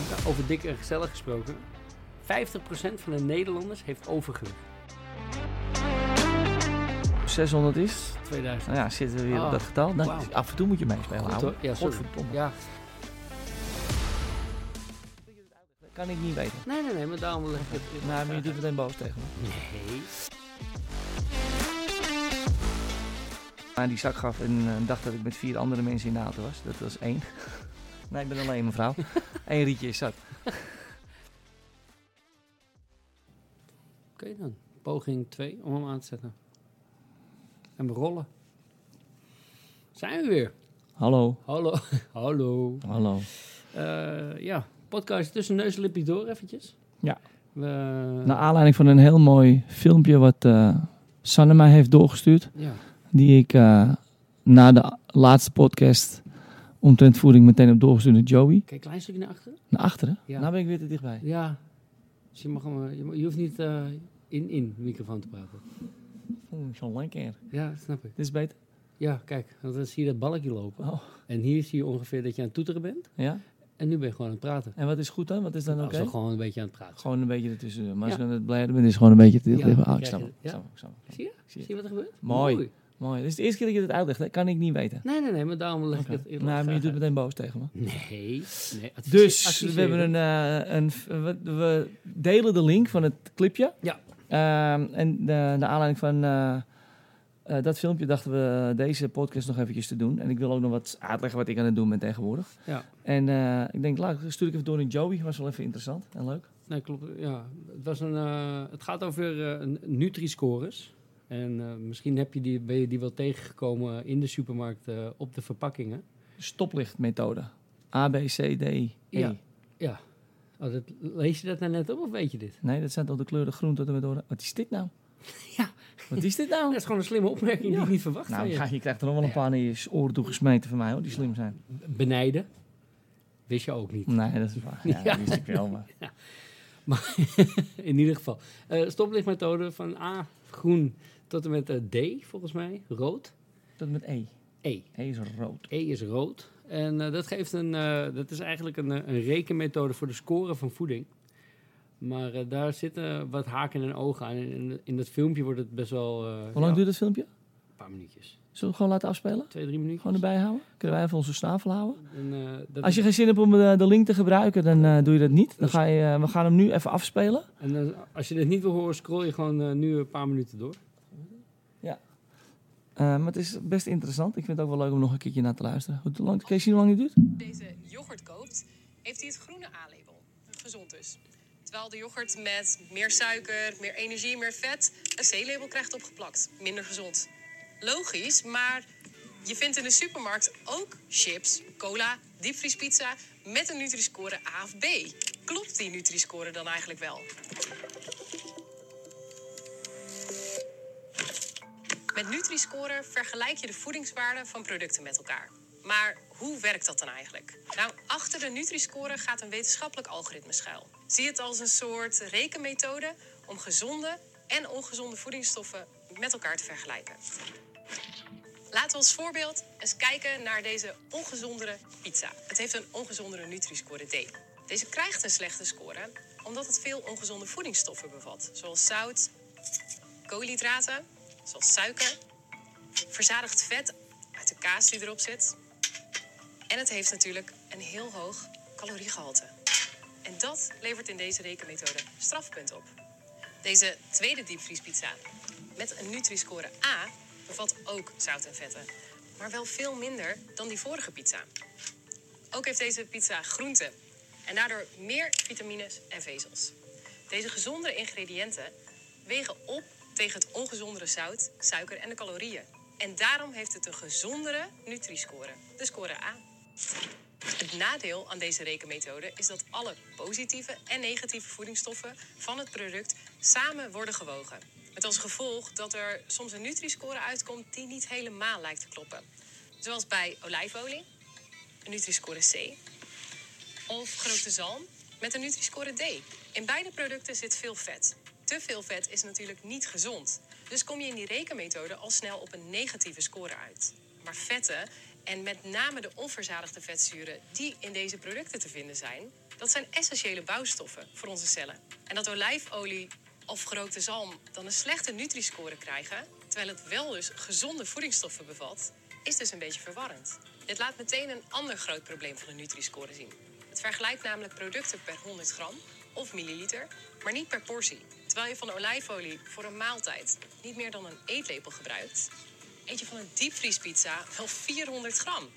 Maar over dik en gezellig gesproken. 50% van de Nederlanders heeft overgewicht. 600 is. 2000. Nou ja, zitten we weer Oh, op dat getal. Af en toe moet je meespelen, Goed hoor. Ja, sorry. Ja. Dat kan ik niet weten. Nee, nee, nee, maar daarom leg ik het... Nou, maar je doet meteen boos tegen me. Nee. Maar die zak gaf en eh, dacht dat ik met vier andere mensen in de auto was. Dat was één. Nee, ik ben alleen mevrouw. Eén rietje is zat. Oké dan. Poging 2 om hem aan te zetten. En we rollen. Zijn we weer. Hallo. Hallo. Hallo. Hallo. Eh, ja, podcast tussen neus en lippie door eventjes. Ja. We, Naar aanleiding van een heel mooi filmpje wat eh Sanne mij heeft doorgestuurd. ja. Die ik eh, na de laatste podcast omtrent voeding meteen heb doorgestuurd naar Joey. Kijk, een klein stukje naar achteren. Naar achteren. Ja. Nou ben ik weer te dichtbij. Ja. Dus je, mag hem, eh, je, mag- je hoeft niet eh, in, in de microfoon te praten. Oeh, Zo'n lekker. Ja, snap ik. Dit is beter. Ja, kijk, want dan zie je dat balkje lopen. Oh. En hier zie je ongeveer dat je aan het toeteren bent. Ja? En nu ben je gewoon aan het praten. En wat is goed dan? Wat is dan Als oké? we gewoon een beetje aan het praten. Gewoon een beetje ertussen. Maar als Ja. ik aan het blijven ben, is gewoon een beetje te dicht. Ja, Ah, ik snap je- het. ja. Ik snap het, ik snap het. Zie je? Zie je. Zie je wat er gebeurt? Mooi. Mooi. Dit is de eerste keer dat je het uitlegt. hè? Kan ik niet weten. Nee, nee, nee, maar daarom leg het eerlijk Nou, maar je doet meteen boos tegen me. Nee, nee. Dus adviseer we hebben een, eh, een we, we delen de link van het clipje. Ja. Ehm, en de, de aanleiding van eh, eh, dat filmpje dachten we deze podcast nog eventjes te doen. En ik wil ook nog wat uitleggen wat ik aan het doen ben tegenwoordig. Ja. En ik denk, laat ik stuur ik even door naar Joey. Was wel even interessant en leuk. Nee, klopt. Ja, het, was een, het gaat over een Nutri-scores. En eh, misschien heb je die, ben je die wel tegengekomen in de supermarkt eh, op de verpakkingen. Stoplichtmethode. A, B, C, D, E. Ja. Ja. Oh, dat, lees je dat nou net op of weet je dit? Nee, dat zijn toch de kleuren groen tot en met oranje. Wat is dit nou? Ja. Wat is dit Dat nou? is gewoon een slimme opmerking die ik niet verwacht Nou, je. krijgt er nog wel een paar in je oren toegesmeten van mij, hoor, die slim zijn. Benijden. Wist je ook niet. Nee, dat is waar. Ja, Ja. dat wist ik wel, maar... Maar in ieder geval. eh stoplichtmethode van A, groen, tot en met eh, D, volgens mij, rood. Tot met E. E. E is rood. E is rood. En eh, dat geeft een, eh, dat is eigenlijk een, een rekenmethode voor de score van voeding. Maar daar zitten wat haken en ogen aan. En in, in dat filmpje wordt het best wel... Hoe lang ja, duurt het filmpje? Een paar minuutjes. Zullen we het gewoon laten afspelen? Twee, drie minuutjes. Gewoon erbij houden? Kunnen wij even onze snavel houden? En, dat Als je geen zin hebt om de, de link te gebruiken, dan doe je dat niet. Dan ga je, we gaan hem nu even afspelen. en als je dit niet wil horen, scroll je gewoon nu een paar minuten door. Eh, maar het is best interessant. Ik vind het ook wel leuk om nog een keertje naar te luisteren. Hoe lang, Kees, je hoe lang het duurt? deze yoghurt koopt, heeft hij het groene A-label. Gezond dus. Terwijl de yoghurt met meer suiker, meer energie, meer vet een C-label krijgt opgeplakt. Minder gezond. Logisch, maar je vindt in de supermarkt ook chips, cola, diepvriespizza met een Nutri-score A of B. Klopt die Nutri-score dan eigenlijk wel? Met Nutri-score vergelijk je de voedingswaarden van producten met elkaar. Maar hoe werkt dat dan eigenlijk? Nou, achter de Nutri-score gaat een wetenschappelijk algoritme schuil. Zie het als een soort rekenmethode om gezonde en ongezonde voedingsstoffen met elkaar te vergelijken. Laten we als voorbeeld eens kijken naar deze ongezondere pizza. Het heeft een ongezondere Nutri-score D. Deze krijgt een slechte score omdat het veel ongezonde voedingsstoffen bevat, zoals zout, koolhydraten, zoals suiker, verzadigd vet uit de kaas die erop zit. En het heeft natuurlijk een heel hoog caloriegehalte. En dat levert in deze rekenmethode strafpunten op. Deze tweede diepvriespizza met een Nutri-score A bevat ook zout en vetten, maar wel veel minder dan die vorige pizza. Ook heeft deze pizza groenten en daardoor meer vitamines en vezels. Deze gezondere ingrediënten wegen op tegen het ongezondere zout, suiker en de calorieën. En daarom heeft het een gezondere Nutri-score, de score A. Het nadeel aan deze rekenmethode is dat alle positieve en negatieve voedingsstoffen van het product samen worden gewogen. Met als gevolg dat er soms een Nutri-score uitkomt die niet helemaal lijkt te kloppen. Zoals bij olijfolie, een Nutri-score C, of gerookte zalm met een Nutri-score D. In beide producten zit veel vet. Te veel vet is natuurlijk niet gezond. Dus kom je in die rekenmethode al snel op een negatieve score uit. Maar vetten En met name de onverzadigde vetzuren die in deze producten te vinden zijn, dat zijn essentiële bouwstoffen voor onze cellen. En dat olijfolie of gerookte zalm dan een slechte Nutri-score krijgen, terwijl het wel dus gezonde voedingsstoffen bevat, is dus een beetje verwarrend. Dit laat meteen een ander groot probleem van de Nutri-score zien. Het vergelijkt namelijk producten per 100 gram of milliliter, maar niet per portie. Terwijl je van olijfolie voor een maaltijd niet meer dan een eetlepel gebruikt, eet je van een diepvriespizza wel 400 gram,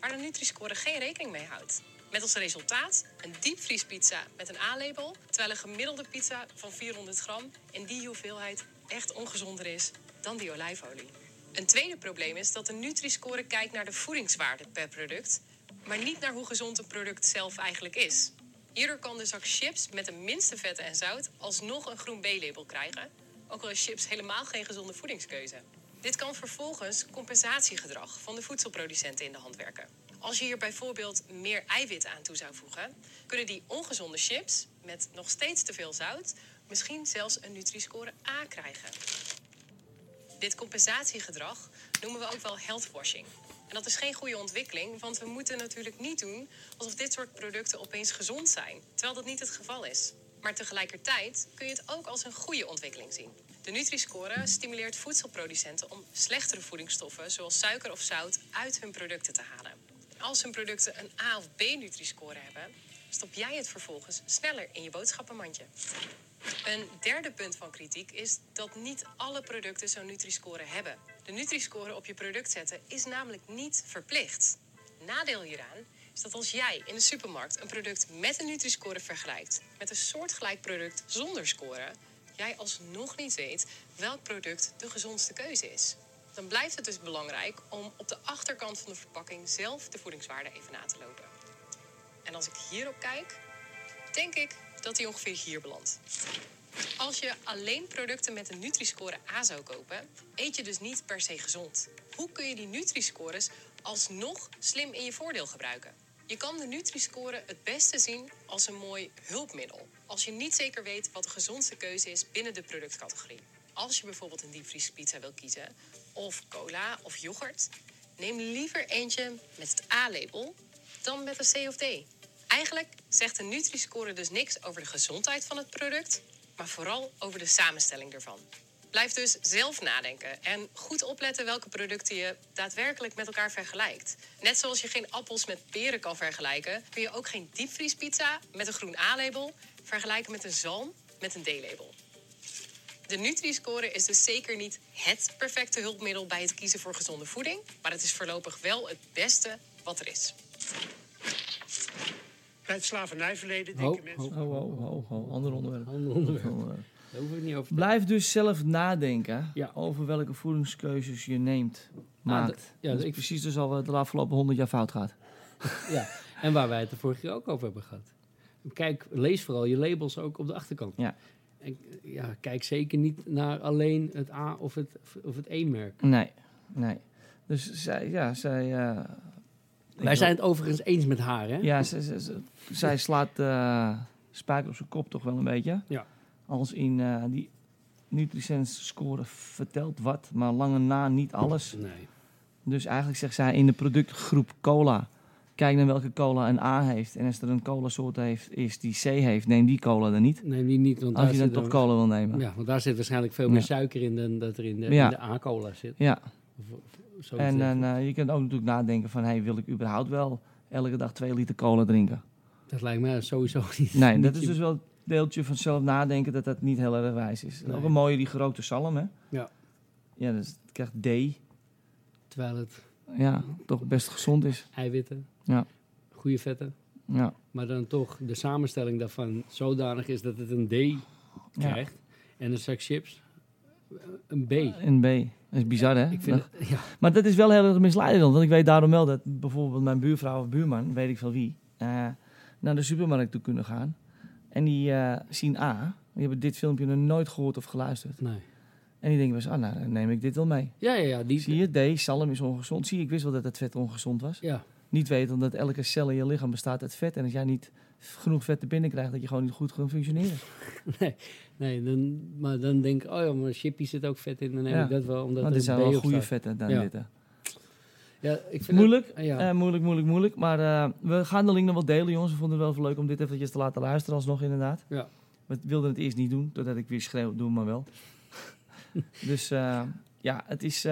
waar de Nutri-score geen rekening mee houdt. Met als resultaat een diepvriespizza met een A-label, terwijl een gemiddelde pizza van 400 gram in die hoeveelheid echt ongezonder is dan die olijfolie. Een tweede probleem is dat de Nutri-score kijkt naar de voedingswaarde per product, maar niet naar hoe gezond een product zelf eigenlijk is. Hierdoor kan de zak chips met de minste vetten en zout alsnog een groen B-label krijgen, ook al is chips helemaal geen gezonde voedingskeuze. Dit kan vervolgens compensatiegedrag van de voedselproducenten in de hand werken. Als je hier bijvoorbeeld meer eiwit aan toe zou voegen, kunnen die ongezonde chips met nog steeds te veel zout misschien zelfs een Nutri-score A krijgen. Dit compensatiegedrag noemen we ook wel healthwashing. En dat is geen goede ontwikkeling, want we moeten natuurlijk niet doen alsof dit soort producten opeens gezond zijn, terwijl dat niet het geval is. Maar tegelijkertijd kun je het ook als een goede ontwikkeling zien. De Nutri-score stimuleert voedselproducenten om slechtere voedingsstoffen, zoals suiker of zout, uit hun producten te halen. Als hun producten een A of B Nutri-score hebben, stop jij het vervolgens sneller in je boodschappenmandje. Een derde punt van kritiek is dat niet alle producten zo'n Nutri-score hebben. De Nutri-score op je product zetten is namelijk niet verplicht. Nadeel hieraan is dat als jij in de supermarkt een product met een Nutri-score vergelijkt met een soortgelijk product zonder score, jij alsnog niet weet welk product de gezondste keuze is. Dan blijft het dus belangrijk om op de achterkant van de verpakking zelf de voedingswaarde even na te lopen. En als ik hierop kijk, denk ik dat die ongeveer hier belandt. Als je alleen producten met een Nutri-score A zou kopen, eet je dus niet per se gezond. Hoe kun je die Nutri-scores alsnog slim in je voordeel gebruiken? Je kan de Nutri-score het beste zien als een mooi hulpmiddel. Als je niet zeker weet wat de gezondste keuze is binnen de productcategorie. Als je bijvoorbeeld een diepvriespizza wil kiezen, of cola of yoghurt, neem liever eentje met het A-label dan met een C of D. Eigenlijk zegt de Nutri-score dus niks over de gezondheid van het product, maar vooral over de samenstelling ervan. Blijf dus zelf nadenken en goed opletten welke producten je daadwerkelijk met elkaar vergelijkt. Net zoals je geen appels met peren kan vergelijken, kun je ook geen diepvriespizza met een groen A-label vergelijken met een zalm met een D-label. De Nutri-score is dus zeker niet het perfecte hulpmiddel bij het kiezen voor gezonde voeding, maar het is voorlopig wel het beste wat er is. Bij het slavernijverleden Ho, denken mensen... Oh, oh, oh, oh, ander onderwerp. Ander onderwerp. Ander onderwerp. Daar hoef ik niet over te Blijf dus zelf nadenken Ja. over welke voedingskeuzes je neemt, maakt. dat- ja, dat is ik- precies dus al wat de afgelopen honderd jaar fout gaat. Ja, en waar wij het de vorige keer ook over hebben gehad. Kijk, lees vooral je labels ook op de achterkant. Ja. En ja, kijk zeker niet naar alleen het A of het, of het E-merk. Nee, nee. Dus zij, ja, zij... eh, Wij zijn het overigens eens met haar, hè? Ja, ze- ze- ze- zij slaat eh spijker op zijn kop toch wel een beetje. Ja. Als in eh, die Nutrisense score vertelt wat, maar lange na niet alles. Nee. Dus eigenlijk zegt zij in de productgroep cola. Kijk naar welke cola een A heeft. En als er een cola soort heeft, is die C heeft, neem die cola dan niet. Nee, die niet. Want Als daar je dan zit toch cola wil nemen. Ja, want daar zit waarschijnlijk veel meer Ja. suiker in dan dat er in de, Ja. in de A-cola zit. Ja, Of, of zo en dan, eh, je kunt ook natuurlijk nadenken van... Hey, wil ik überhaupt wel elke dag twee liter cola drinken? dat lijkt mij sowieso niet. Nee, dat is dus wel deeltje van zelf nadenken... dat dat niet heel erg wijs is. Nee. Ook een mooie die gerookte zalm, hè? Ja. Ja, dus het krijgt D. Terwijl het Ja, toch best gezond is. eiwitten, Ja. goede vetten, Ja, maar dan toch de samenstelling daarvan zodanig is dat het een D krijgt. En een zak chips een B. een B. Dat is bizar, hè? Ik vind het, ja, Maar dat is wel heel erg misleidend. Want ik weet daarom wel dat bijvoorbeeld mijn buurvrouw of buurman, weet ik veel wie, eh, naar de supermarkt toe kunnen gaan. En die eh, zien A. Die hebben dit filmpje nog nooit gehoord of geluisterd. nee. En die denken ah, nou, dan neem ik dit wel mee. Ja, ja, ja. Die, Zie je, D, zalm is ongezond. Zie je, ik wist wel dat het vet ongezond was. Ja, Niet weten dat elke cel in je lichaam bestaat uit vet. En als jij niet genoeg vet te binnen krijgt, dat je gewoon niet goed kan functioneren. nee, nee dan, maar dan denk ik, oh ja, maar chippy zit ook vet in, dan Ja. ik dat wel, omdat Want dit zijn wel goede staat. vetten dan Ja. hè. Ja, ik vind Moeilijk, Het, ja. eh, moeilijk, moeilijk, moeilijk. Maar eh, we gaan de link nog wel delen, jongens. We vonden het wel even leuk om dit eventjes te laten luisteren alsnog, inderdaad. Ja. We wilden het eerst niet doen, doordat ik weer schreeuw, doe maar wel. dus eh, ja, het, is,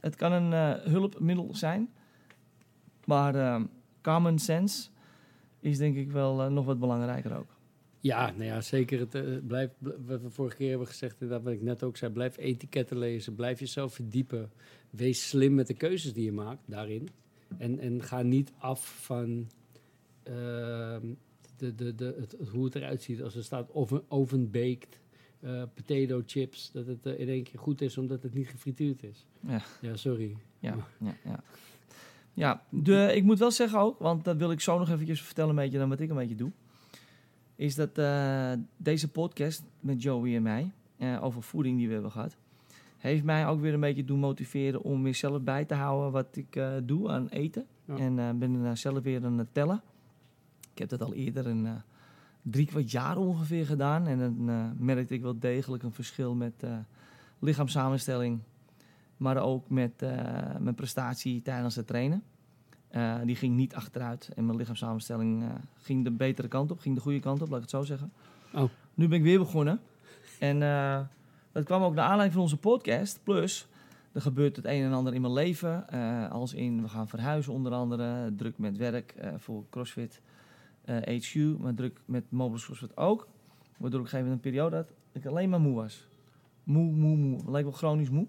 het kan een hulpmiddel zijn. Maar common sense is denk ik wel eh, nog wat belangrijker ook. Ja, nou ja, zeker. Het, eh, blijf, bl- wat we vorige keer hebben gezegd, inderdaad, wat ik net ook zei, blijf etiketten lezen, blijf jezelf verdiepen. Wees slim met de keuzes die je maakt daarin. En, en ga niet af van ehm, de, de, de, het, hoe het eruit ziet als er staat oven, oven-baked eh, potato chips. Dat het eh, in één keer goed is omdat het niet gefrituurd is. Ja. Ja, sorry. Ja, ja, ja. Ja de, ik moet wel zeggen ook, want dat wil ik zo nog eventjes vertellen een beetje dan wat ik een beetje doe. Is dat eh, deze podcast met Joey en mij, eh, over voeding die we hebben gehad, heeft mij ook weer een beetje doen motiveren om weer zelf bij te houden wat ik eh, doe aan eten. Ja. En ben er zelf weer aan het tellen. Ik heb dat al eerder een drie kwart jaar ongeveer gedaan. En dan merkte ik wel degelijk een verschil met lichaamssamenstelling, maar ook met eh, mijn prestatie tijdens het trainen. Eh, die ging niet achteruit en mijn lichaamssamenstelling eh, ging de betere kant op, ging de goede kant op, laat ik het zo zeggen. Oh. Nu ben ik weer begonnen. En dat kwam ook naar aanleiding van onze podcast. Plus, er gebeurt het een en ander in mijn leven. als in, we gaan verhuizen onder andere. Druk met werk voor CrossFit HQ. Maar druk met Mobiles CrossFit ook. Waardoor ik op een gegeven moment een periode had dat ik alleen maar moe was. Moe, moe, moe. Leek wel chronisch moe.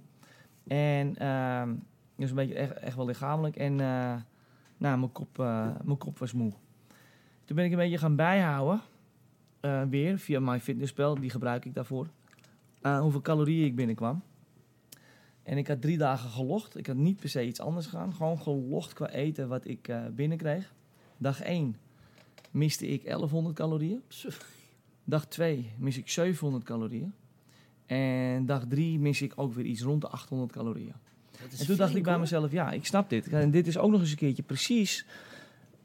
En ehm dus een beetje echt, echt wel lichamelijk. En eh, nou, mijn kop, eh, mijn kop was moe. Toen ben ik een beetje gaan bijhouden. eh, weer via MyFitnessPal, die gebruik ik daarvoor. hoeveel calorieën ik binnenkwam. En ik had drie dagen gelogd. Ik had niet per se iets anders gedaan. Gewoon gelogd qua eten wat ik binnenkreeg. Dag 1 miste ik 1100 calorieën. Dag 2 mis ik 700 calorieën. En dag 3 mis ik ook weer iets rond de 800 calorieën. En toen dacht ik bij mezelf, ja, ik snap dit. En dit is ook nog eens een keertje precies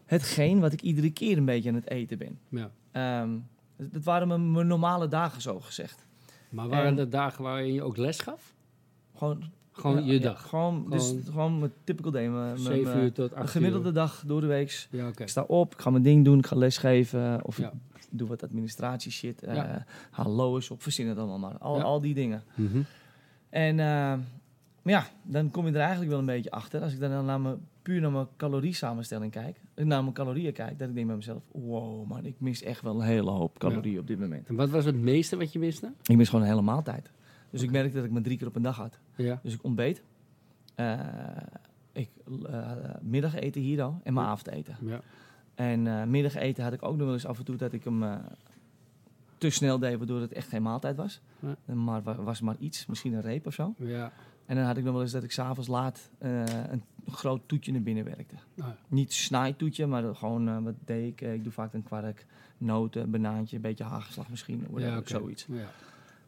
hetgeen wat ik iedere keer een beetje aan het eten ben. Ja. Ehm dat waren mijn, mijn normale dagen, zo gezegd. Maar waren En- er dagen waarin je ook les gaf? Gewoon, Gewoon ja, je ja, dag? gewoon, dus Gewoon- gewoon mijn typical day. Mijn, mijn- 7 mijn- uur tot 8 een gemiddelde dag door de week. Ja. Ik sta op, ik ga mijn ding doen, ik ga lesgeven. Of ik doe wat administratie shit. eh Ja. Hallo is op, verzin het allemaal maar. Al, Ja. al die dingen. Mhm. En eh, maar ja, dan kom je er eigenlijk wel een beetje achter. Als ik dan naar mijn, puur naar mijn caloriesamenstelling kijk. eh, Naar mijn calorieën kijk. Dat ik denk bij mezelf. Wow man, ik mis echt wel een hele hoop calorieën op dit moment. En wat was het meeste wat je miste? Ik mis gewoon een hele maaltijd. Dus ik merkte dat ik maar drie keer op een dag had. Ja. Dus ik ontbeet. eh, ik middageten hier al. En mijn Ja. avondeten. ja. En eh middageten had ik ook nog wel eens af en toe dat ik hem eh, te snel deed, waardoor het echt geen maaltijd was. Ja. Maar wa- was maar iets, misschien een reep of zo. Ja. En dan had ik nog wel eens dat ik s'avonds laat eh, een groot toetje naar binnen werkte. Nou, Niet snijtoetje, maar gewoon, wat deed ik? Ik doe vaak een kwark, noten, banaantje, een beetje hagelslag misschien, ja, oké. zoiets. Ja.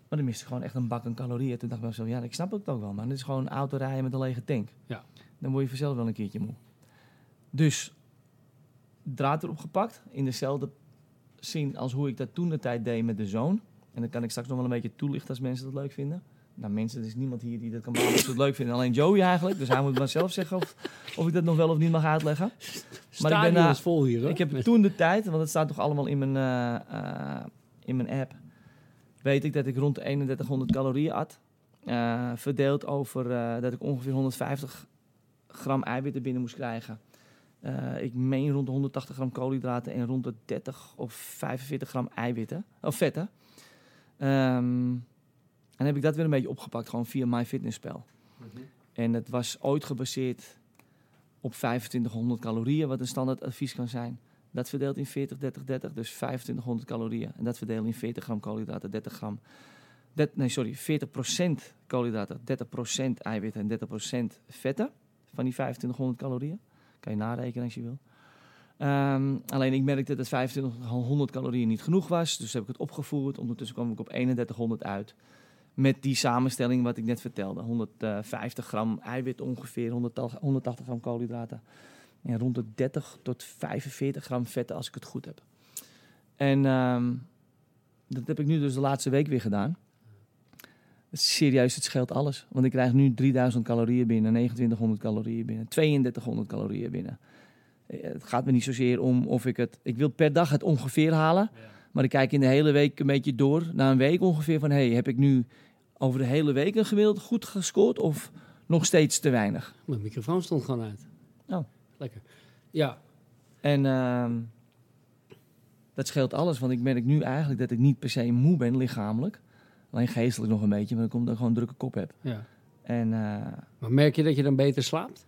Maar dan miste ik gewoon echt een bak aan calorieën. Toen dacht ik bij mezelf, ja, ik snap het ook wel, maar dit is gewoon autorijden met een lege tank. Ja. Dan word je vanzelf wel een keertje moe. Dus draad erop gepakt, in dezelfde zin als hoe ik dat toen de tijd deed met de zoon. En dan kan ik straks nog wel een beetje toelichten als mensen dat leuk vinden. Nou, mensen, er is niemand hier die dat kan ze het leuk vinden. Alleen Joey eigenlijk. Dus hij moet maar zelf zeggen of, of ik dat nog wel of niet mag uitleggen. Maar ik ben, is vol hier, hoor. Ik heb toen de tijd, want het staat toch allemaal in mijn, eh, eh, in mijn app, weet ik dat ik rond de 3100 calorieën at. Eh, verdeeld over dat ik ongeveer 150 gram eiwitten binnen moest krijgen. Eh, ik meen rond de 180 gram koolhydraten en rond de 30 of 45 gram eiwitten, of vetten. Ehm, en heb ik dat weer een beetje opgepakt, gewoon via MyFitnessPal. Mhm. En het was ooit gebaseerd op 2500 calorieën, wat een standaard advies kan zijn. Dat verdeelt in 40, 30, 30, dus 2500 calorieën. En dat verdeelt in 40 gram koolhydraten, 30 gram... Dat, nee, sorry, 40% koolhydraten, 30% eiwitten en 30% vetten van die 2500 calorieën. Kan je narekenen als je wil. Ehm, alleen ik merkte dat 2500 calorieën niet genoeg was, dus heb ik het opgevoerd. Ondertussen kwam ik op 3100 uit. Met die samenstelling wat ik net vertelde. 150 gram eiwit ongeveer, 180 180 gram koolhydraten. En rond de 30 tot 45 gram vetten als ik het goed heb. En ehm, dat heb ik nu dus de laatste week weer gedaan. Serieus, het scheelt alles. Want ik krijg nu 3000 calorieën binnen, 2900 calorieën binnen, 3200 calorieën binnen. Eh, Het gaat me niet zozeer om of ik het... Ik wil per dag het ongeveer halen. Maar ik kijk in de hele week een beetje door. Na een week ongeveer van... Hey, heb ik nu over de hele week een gemiddeld goed gescoord? Of nog steeds te weinig? Mijn microfoon stond gewoon uit. Oh. Lekker. Ja, En ehm, dat scheelt alles. Want ik merk nu eigenlijk dat ik niet per se moe ben lichamelijk. Alleen geestelijk nog een beetje. Maar dan komt dat ik gewoon een drukke kop heb. ja. En eh, Maar merk je dat je dan beter slaapt?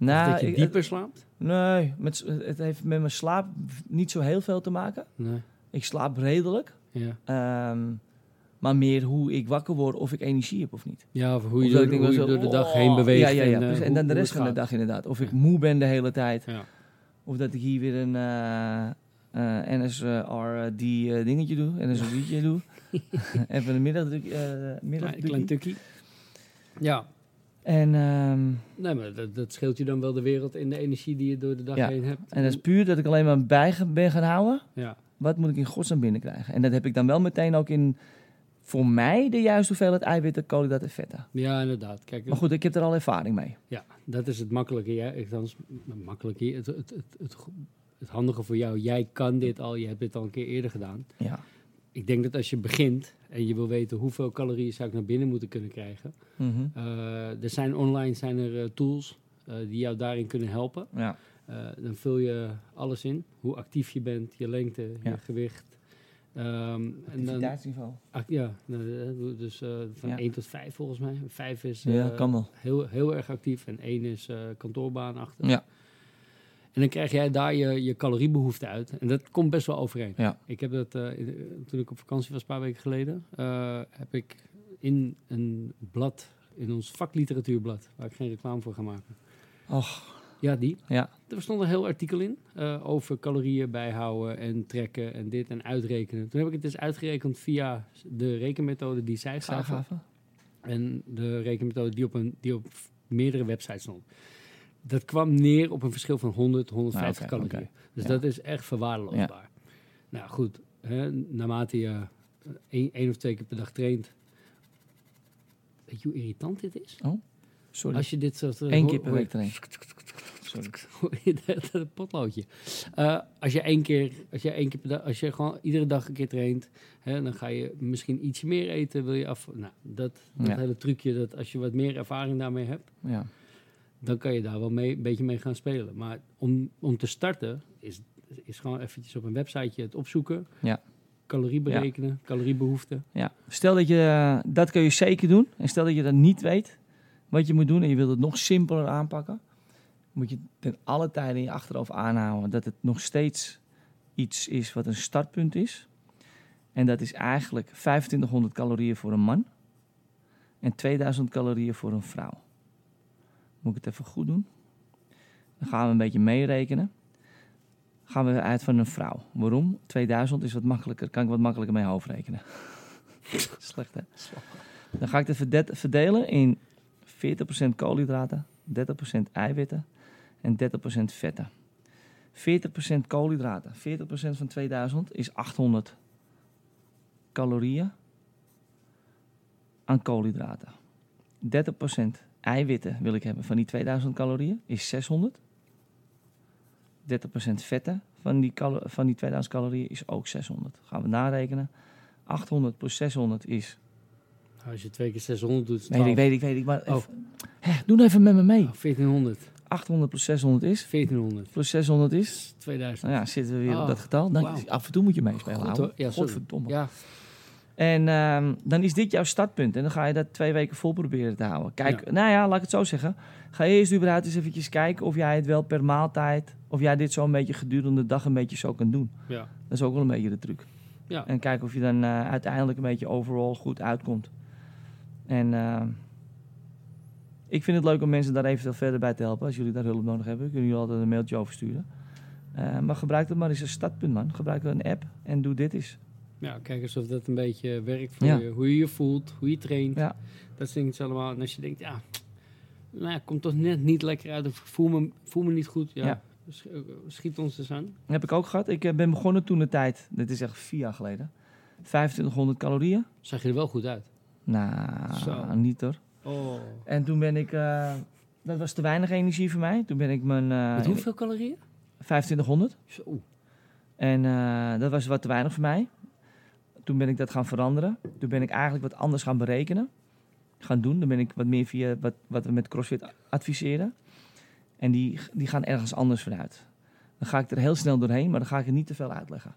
Of nou, dat je ik- dieper slaapt? Nee, met, het heeft met mijn slaap niet zo heel veel te maken. Nee. Ik slaap redelijk. Ja. ehm, maar meer hoe ik wakker word of ik energie heb of niet. Ja, of hoe je, door, ik denk hoe je wel zo, door de dag oh, heen beweegt. Ja, ja, ja. En, eh, precies. en hoe- dan de rest van de dag inderdaad. Of ik moe ben de hele tijd. Ja. Of dat ik hier weer een eh eh NSR die eh, dingetje doe. En een zoietje doe. Even een eh Klein, middagdrukkie. klein tukkie. Ja, En, ehm, nee, maar dat, dat scheelt je dan wel de wereld in de energie die je door de dag Ja. heen hebt. en dat is puur dat ik alleen maar bij ben gaan houden. Ja, Wat moet ik in godsnaam binnenkrijgen? En dat heb ik dan wel meteen ook in... Voor mij de juiste hoeveelheid eiwitten, koolhydraten en vetten. ja inderdaad. Kijk, Maar goed, ik heb er al ervaring mee. Ja, dat is het makkelijke. Ja, makkelijke. Het, het, het, het, het handige voor jou. Jij kan dit al. Je hebt dit al een keer eerder gedaan. Ja. Ik denk dat als je begint en je wil weten hoeveel calorieën zou ik naar binnen moeten kunnen krijgen. Mhm. eh, er zijn online zijn er eh, tools eh, die jou daarin kunnen helpen. ja. Dan vul je alles in. Hoe actief je bent, je lengte, je gewicht. En dan, Activiteitsniveau. ac- ja, nou, dus van Ja. 1 tot 5 volgens mij. 5 is heel, heel erg actief en 1 is kantoorbaan achter. Ja. En dan krijg jij daar je, je caloriebehoefte uit. En dat komt best wel overeen. Ja. Ik heb dat, eh, in- toen ik op vakantie was, een paar weken geleden, eh, heb ik in een blad, in ons vakliteratuurblad, waar ik geen reclame voor ga maken. Och, Ja, die. ja. Er stond een heel artikel in eh, over calorieën bijhouden en trekken en dit en uitrekenen. Toen heb ik het dus uitgerekend via de rekenmethode die zij. Gaven. En de rekenmethode die op, een, die op meerdere websites stond. Dat kwam neer op een verschil van 100, 150 Ah, calorieën. Dus Ja. dat is echt verwaarloosbaar. Nou goed, hè, naarmate je één, één of twee keer per dag traint. Weet je hoe irritant dit is? Sorry. Als je dit soort... eh, Eén keer per week trainen. Sorry. Dat, potloodje. Eh, als je één keer, als je één keer per dag, als je gewoon iedere dag een keer traint, hè, dan ga je misschien ietsje meer eten. Wil je af, nou, dat, dat Ja. hele trucje, dat als je wat meer ervaring daarmee hebt, Ja. Dan kan je daar wel mee, een beetje mee gaan spelen. Maar om, om te starten is, is gewoon eventjes op een websiteje het opzoeken. Ja. Calorie berekenen, caloriebehoefte. ja. Stel dat je, eh, dat kun je zeker doen. En stel dat je dat niet weet wat je moet doen en je wilt het nog simpeler aanpakken. Moet je ten alle tijde in je achterhoofd aanhouden dat het nog steeds iets is wat een startpunt is. En dat is eigenlijk 2500 calorieën voor een man en 2000 calorieën voor een vrouw. Moet ik het even goed doen? Dan gaan we een beetje meerekenen. Gaan we uit van een vrouw. Waarom? 2000 is wat makkelijker, kan ik wat makkelijker mee hoofdrekenen. Slecht hè? Dan ga ik het verde- verdelen in 40% koolhydraten, 30% eiwitten en 30% vetten. 40% koolhydraten, 40% van 2000 is 800 calorieën aan koolhydraten. 30% eiwitten wil ik hebben van die 2000 calorieën is 600. 30% vetten van die, van die 2000 calorieën is ook 600. Gaan we narekenen. 800 plus 600 is... Nou, als je twee keer 600 doet, Weet ik, 12. weet ik, weet ik. Maar Oh. even- Hè, doe nou even met me mee. Oh, 1400. 800 plus 600 is... 1400. Plus 600 is... 2000. Nou ja, zitten we weer Oh, op dat getal. Dan, wauw. Af en toe moet je meespelen. Goed. Ja, sorry. Godverdomme. Ja, En ehm, dan is dit jouw startpunt. En dan ga je dat twee weken vol proberen te houden. Kijk, Ja. nou ja, laat ik het zo zeggen. Ga eerst überhaupt eens eventjes kijken of jij het wel per maaltijd... of jij dit zo een beetje gedurende de dag een beetje zo kan doen. ja. Dat is ook wel een beetje de truc. Ja. En kijken of je dan eh, uiteindelijk een beetje overal goed uitkomt. En ehm, ik vind het leuk om mensen daar eventueel verder bij te helpen. Als jullie daar hulp nodig hebben, kunnen jullie altijd een mailtje over sturen. Eh, maar gebruik het maar eens als startpunt, man. Gebruik een app en doe dit eens. Ja, kijk eens of dat een beetje werkt voor Ja. je. Hoe je je voelt, hoe je traint. Ja. Dat zijn iets allemaal. En als je denkt, ja, nou ja, komt toch net niet lekker uit. Of ik voel me, voel me niet goed. Ja, eh, Schiet ons eens aan. Dat heb ik ook gehad. Ik eh, ben begonnen toen de tijd, dit is echt vier jaar geleden. 2500 calorieën. Zag je er wel goed uit. Nou, Zo. niet hoor. Oh. En toen ben ik, eh, dat was te weinig energie voor mij. Toen ben ik mijn eh, Met hoeveel calorieën? 2500. Zo. En eh, dat was wat te weinig voor mij. Toen ben ik dat gaan veranderen. Toen ben ik eigenlijk wat anders gaan berekenen. Gaan doen. Dan ben ik wat meer via wat, wat we met CrossFit adviseren. En die, die gaan ergens anders vanuit. Dan ga ik er heel snel doorheen, maar dan ga ik er niet te veel uitleggen.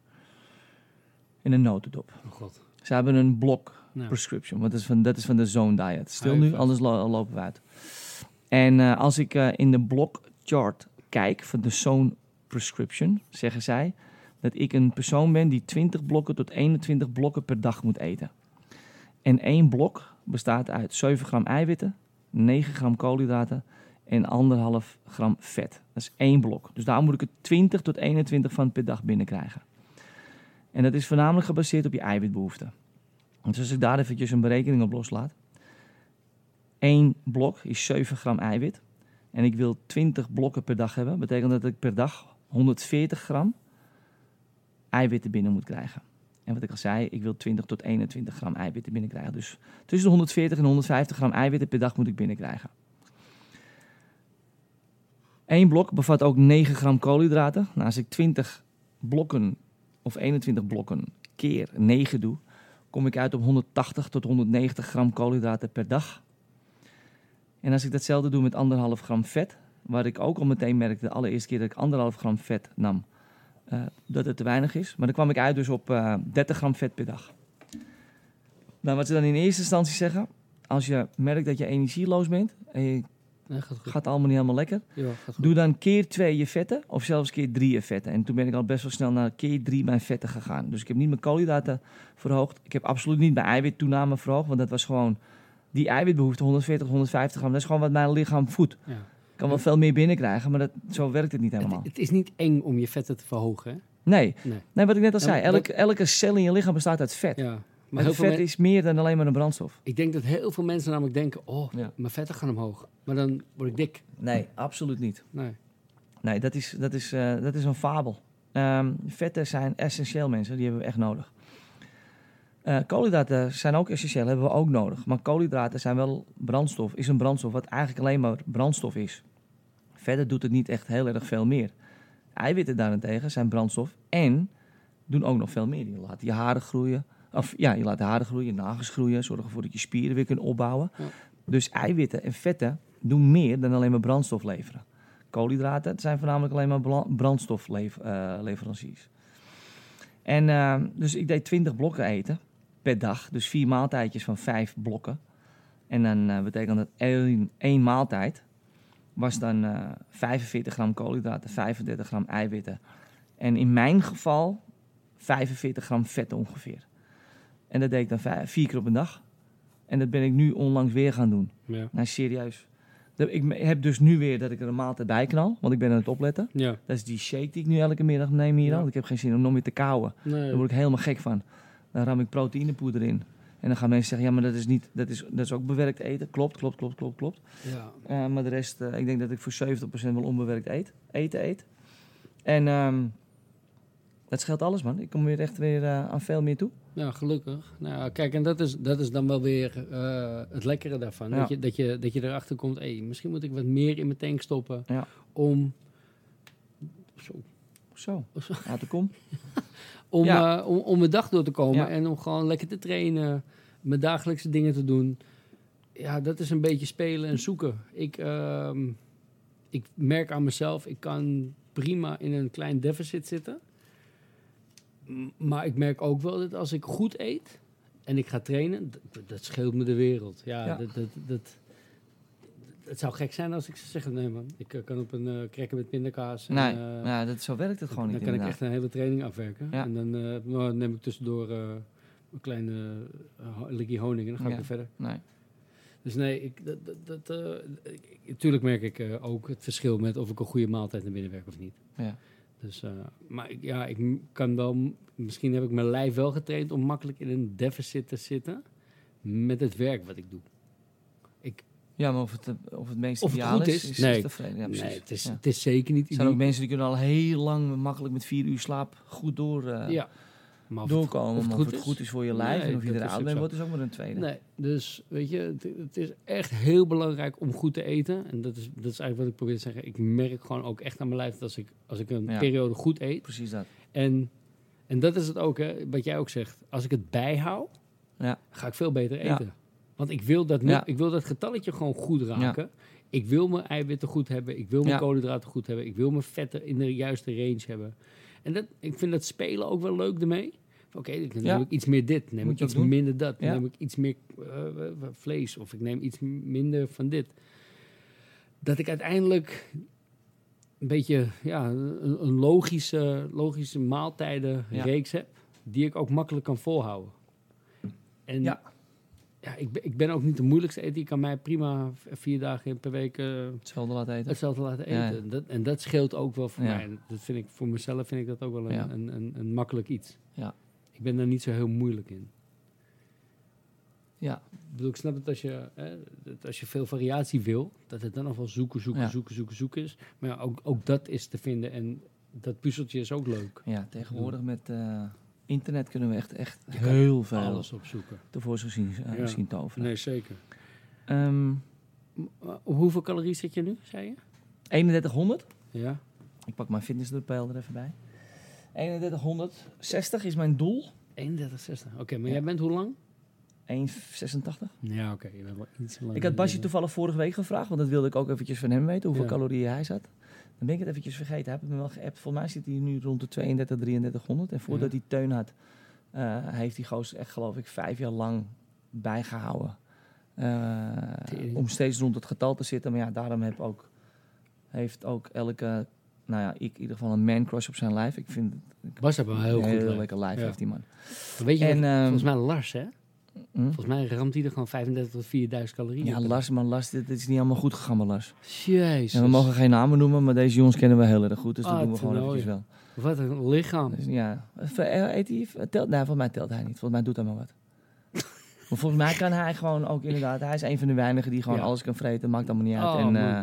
In een notendop. Oh god. Ze hebben een blok Nou, prescription, want dat is van, dat is van de Zone Diet. Stil Ah, nu, anders lo- lopen we uit. En eh, als ik eh, in de blok chart kijk van de Zone prescription, zeggen zij dat ik een persoon ben die 20 blokken tot 21 blokken per dag moet eten. En één blok bestaat uit 7 gram eiwitten, 9 gram koolhydraten en 1,5 gram vet. Dat is één blok. Dus daar moet ik er 20 tot 21 van per dag binnenkrijgen. En dat is voornamelijk gebaseerd op je eiwitbehoeften. Dus als ik daar eventjes een berekening op loslaat. Eén blok is 7 gram eiwit. En ik wil 20 blokken per dag hebben. Betekent dat ik per dag 140 gram eiwitten binnen moet krijgen. En wat ik al zei, ik wil 20 tot 21 gram eiwitten binnenkrijgen. Dus tussen de 140 en 150 gram eiwitten per dag moet ik binnenkrijgen. Eén blok bevat ook 9 gram koolhydraten. Nou, als ik 20 blokken of 21 blokken keer 9 doe, kom ik uit op 180 tot 190 gram koolhydraten per dag. En als ik datzelfde doe met anderhalf gram vet, waar ik ook al meteen merkte de allereerste keer dat ik anderhalf gram vet nam, eh, dat het te weinig is. Maar dan kwam ik uit dus op eh 30 gram vet per dag. Nou, wat ze dan in eerste instantie zeggen, als je merkt dat je energieloos bent en je Nee, gaat goed. gaat allemaal niet helemaal lekker, Ja. Doe dan keer twee je vetten of zelfs keer drie je vetten. En toen ben ik al best wel snel naar keer drie mijn vetten gegaan. Dus ik heb niet mijn koolhydraten verhoogd. Ik heb absoluut niet mijn eiwittoename verhoogd. Want dat was gewoon die eiwitbehoefte, 140, 150 gram. Dat is gewoon wat mijn lichaam voedt. Ja. Ik kan wel veel meer binnenkrijgen, maar dat, zo werkt het niet helemaal. het is niet eng om je vetten te verhogen, hè? Nee, Nee. nee wat ik net al zei. Elke, elke cel in je lichaam bestaat uit vet. Ja. Maar heel vet men- is meer dan alleen maar een brandstof. ik denk dat heel veel mensen namelijk denken, oh, Ja. mijn vetten gaan omhoog. Maar dan word ik dik. Nee, absoluut niet. Nee. Nee, dat is, dat is, eh, dat is een fabel. Ehm, vetten zijn essentieel, mensen. Die hebben we echt nodig. Eh, koolhydraten zijn ook essentieel, hebben we ook nodig. Maar koolhydraten zijn wel brandstof, is een brandstof wat eigenlijk alleen maar brandstof is. Verder doet het niet echt heel erg veel meer. Eiwitten daarentegen zijn brandstof en doen ook nog veel meer. Je laat je haren groeien. Of ja, je laat de haren groeien, je nagels groeien. Zorgen ervoor dat je spieren weer kunt opbouwen. Ja. Dus eiwitten en vetten doen meer dan alleen maar brandstof leveren. Koolhydraten zijn voornamelijk alleen maar brandstofleveranciers. En eh, dus ik deed 20 blokken eten per dag. Dus vier maaltijdjes van vijf blokken. En dan eh, betekent dat één, één maaltijd was dan eh 45 gram koolhydraten, 35 gram eiwitten. En in mijn geval 45 gram vet ongeveer. En dat deed ik dan vijf- vier keer op een dag. En dat ben ik nu onlangs weer gaan doen. Ja. Nou, serieus. Ik heb dus nu weer dat ik er een maaltijd bij knal, want ik ben aan het opletten. Ja. Dat is die shake die ik nu elke middag neem hier Ja. al. Ik heb geen zin om nog meer te kauwen. Nee. Daar word ik helemaal gek van. Dan ram ik proteïnepoeder in. En dan gaan mensen zeggen, ja, maar dat is, niet, dat is, dat is ook bewerkt eten. Klopt, klopt, klopt, klopt, klopt. Ja. Eh, maar de rest, eh, ik denk dat ik voor 70% wel onbewerkt eet, eten eet. En ehm, dat scheelt alles, man. Ik kom weer echt weer eh, aan veel meer toe. Ja, gelukkig. Nou, ja, kijk, en dat is, dat is dan wel weer het lekkere daarvan. Ja. Dat, je, dat, je, dat je erachter komt, hey, misschien moet ik wat meer in mijn tank stoppen Ja. om... Zo. Zo, Zo. uit de kom. Om, Ja. eh, om, om mijn dag door te komen Ja. en om gewoon lekker te trainen, mijn dagelijkse dingen te doen. Ja, dat is een beetje spelen en zoeken. Ik, ehm, ik merk aan mezelf, ik kan prima in een klein deficit zitten. Maar ik merk ook wel dat als ik goed eet en ik ga trainen, dat, dat scheelt me de wereld. Ja, Ja. Dat, dat, dat, het zou gek zijn als ik zou zeggen, nee man, ik eh, kan op een uh, krekken met pindakaas. en, Nee, eh, ja, dat, zo werkt het gewoon dan niet kan ik echt een hele training afwerken. Ja. En dan eh, nou, neem ik tussendoor eh, een kleine likkie honing en dan ga ik Ja. weer verder. Nee. Dus nee, ik, dat, dat, eh, natuurlijk merk ik eh, ook het verschil met of ik een goede maaltijd naar binnen werk of niet. Ja. Dus, eh, maar ik, ja, ik kan wel, misschien heb ik mijn lijf wel getraind om makkelijk in een deficit te zitten met het werk wat ik doe. Ja, maar of het, eh, of het meest Of het goed is, is? is, Nee. is. Ja, nee, het is, Ja. het is zeker niet Er zijn ook mensen die kunnen al heel lang makkelijk met vier uur slaap goed door. eh, Ja, Maar of het- doorkomen. of het goed of het is? goed is voor je lijf Nee, en of je er oud bent, wordt is ook maar een tweede. Nee, dus weet je, het, het is echt heel belangrijk om goed te eten. En dat is, dat is eigenlijk wat ik probeer te zeggen. Ik merk gewoon ook echt aan mijn lijf dat als ik, als ik een periode goed eet. Precies dat. En, en dat is het ook, hè, wat jij ook zegt. Als ik het bijhoud, Ja. ga ik veel beter Ja. eten. Want ik wil dat, Ja. ik wil dat getalletje gewoon goed raken. Ik wil mijn eiwitten goed hebben. Ik wil mijn Ja. koolhydraten goed hebben. Ik wil mijn vetten in de juiste range hebben. En dat, ik vind dat spelen ook wel leuk ermee. Oké, dan Ja. neem ik iets meer dit. Neem Moet ik iets doen. minder dat. Ja. neem ik iets meer vlees. Of ik neem iets minder van dit. Dat ik uiteindelijk een beetje ja, een, een logische, logische maaltijdenreeks heb. Die ik ook makkelijk kan volhouden. En Ja. Ja, ik, ben, ik ben ook niet de moeilijkste eter. Je kan mij prima vier dagen per week eh, Hetzelfde laten eten. hetzelfde laten Ja, eten. Dat, en dat scheelt ook wel voor Ja. mij. En dat vind ik, voor mezelf vind ik dat ook wel een, Ja. een, een, een makkelijk iets. Ja. Ik ben daar niet zo heel moeilijk in. Ja. Ik bedoel, ik snap het als je, hè, dat als je veel variatie wil, dat het dan nog wel zoeken, zoeken, zoeken, zoeken, zoeken is. Maar ja, ook, ook dat is te vinden en dat puzzeltje is ook leuk. ja, tegenwoordig met eh, internet kunnen we echt, echt heel veel Alles opzoeken. tevoorschijn zien, eh, Ja. zien toveren. Nee, zeker. Ehm, Op hoeveel calorieën zit je nu, zei je? 3100. Ja. Ik pak mijn fitnesspeil er even bij. 3160 is mijn doel. 31,60. Oké, maar Ja. jij bent hoe lang? 1,86. Ja, oké. langer. Ik had Basje toevallig vorige week gevraagd, want dat wilde ik ook eventjes van hem weten, hoeveel Ja. calorieën hij zat. Dan ben ik het eventjes vergeten. Hij heeft me wel geappt. Volgens mij zit hij nu rond de 32, 3300. En voordat Ja. hij teun had, eh, heeft die gozer echt geloof ik vijf jaar lang bijgehouden. Eh, om steeds rond het getal te zitten. Maar ja, daarom heb ook, heeft ook elke, nou ja, ik in ieder geval een man crush op zijn lijf. Ik vind het Bas heeft wel een heel goed lekker lijf, Ja. heeft die man. Weet je En, wat, ehm, volgens mij Lars, hè? Hm? Volgens mij ramt hij er gewoon 35 tot 4000 calorieën. Ja. Lars, maar Lars, dit, dit is niet allemaal goed gegaan met Lars. Jezus. En we mogen geen namen noemen, maar deze jongens kennen we heel erg goed. Dus dat Ah, doen we gewoon eventjes wel. Wat een lichaam. Dus ja, Eh, eet hij? Telt, nee, volgens mij telt hij niet. Volgens mij doet hij maar wat. maar volgens mij kan hij gewoon ook inderdaad... Hij is een van de weinigen die gewoon Ja. alles kan vreten. Maakt allemaal niet uit. Oh, en, eh,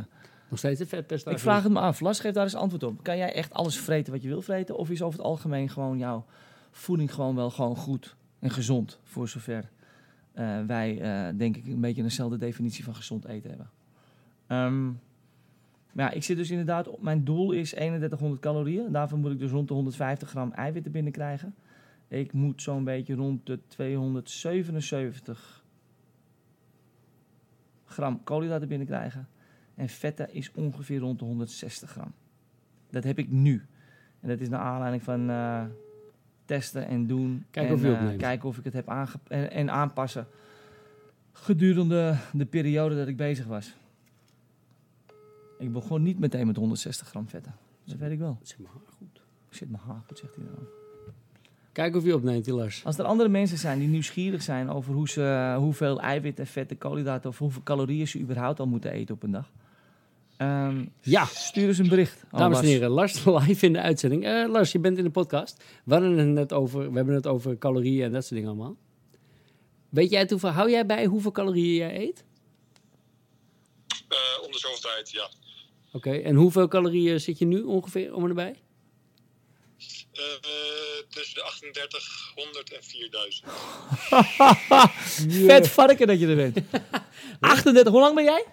Nog steeds een vetpercentage. ik vraag het me af. Lars, geef daar eens antwoord op. Kan jij echt alles vreten wat je wil vreten? Of is over het algemeen gewoon jouw voeding gewoon wel gewoon goed en gezond? Voor zover wij, eh, denk ik, een beetje dezelfde definitie van gezond eten hebben. Ehm, maar ja, ik zit dus inderdaad... op Mijn doel is 3100 calorieën. Daarvoor moet ik dus rond de 150 gram eiwitten binnenkrijgen. Ik moet zo'n beetje rond de 277 gram koolhydraten binnenkrijgen. En vetten is ongeveer rond de 160 gram. Dat heb ik nu. En dat is naar aanleiding van eh, testen en doen. Kijken en, of je eh, opneemt. kijken of ik het heb en, en aanpassen. Gedurende de periode dat ik bezig was. Ik begon niet meteen met 160 gram vetten. Dat weet ik wel. Zeg maar goed. Zit mijn haar goed, zegt hij dan. Kijk of je opneemt, Lars. Als er andere mensen zijn die nieuwsgierig zijn over hoe ze, hoeveel eiwit en vetten, koolhydraten of hoeveel calorieën ze überhaupt al moeten eten op een dag. Ehm, Ja. Stuur eens een bericht. Oh, Dames en Lars. heren, Lars live in de uitzending. Eh, Lars, je bent in de podcast. We, hadden het net over, we hebben het over calorieën en dat soort dingen allemaal. Weet jij hoeveel, hou jij bij hoeveel calorieën jij eet? Eh, om de zoveel tijd, ja. Oké, en hoeveel calorieën zit je nu ongeveer om en erbij? Eh, tussen de 3800 en 4000. Vet varken dat je er bent. 38, hoe lang ben jij?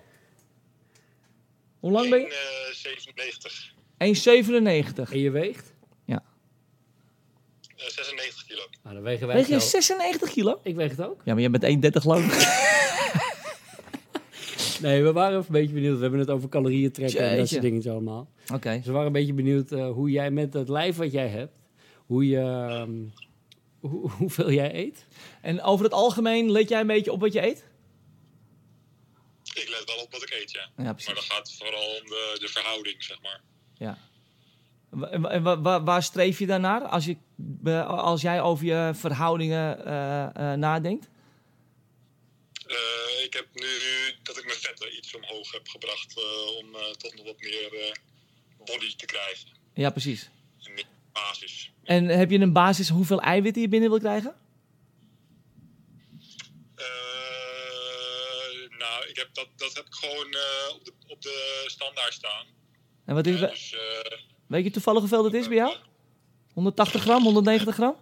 Hoe lang ben je? Eh, 97. 1,97. En je weegt? Eh, 96 kilo. Nou, dan wegen wij Weeg je hetzelfde. 96 kilo? Ik weeg het ook. Ja, maar jij bent 1,30 geloof ik. Nee, we waren even een beetje benieuwd. We hebben het over calorieën trekken en dat soort dingen allemaal. Oké. Dus we waren een beetje benieuwd eh, hoe jij met dat lijf wat jij hebt, hoe je, ehm, hoe, hoeveel jij eet. En over het algemeen let jij een beetje op wat je eet? Ik let wel op wat ik eet, ja. Ja, Maar dan gaat het vooral om de, de verhouding, zeg maar. Ja. Wa- wa- wa- wa- waar streef je daarnaar als, je, als jij over je verhoudingen eh, eh, nadenkt? Eh, ik heb nu dat ik mijn vetten iets omhoog heb gebracht om toch nog wat meer body te krijgen. Ja, precies. En meer basis. En heb je een basis hoeveel eiwitten je binnen wil krijgen? Eh, nou, ik heb dat, dat heb ik gewoon eh, op, de, op de standaard staan. En wat is, dus, eh, weet je toevallig hoeveel dat is bij jou? 180 gram, 190 gram?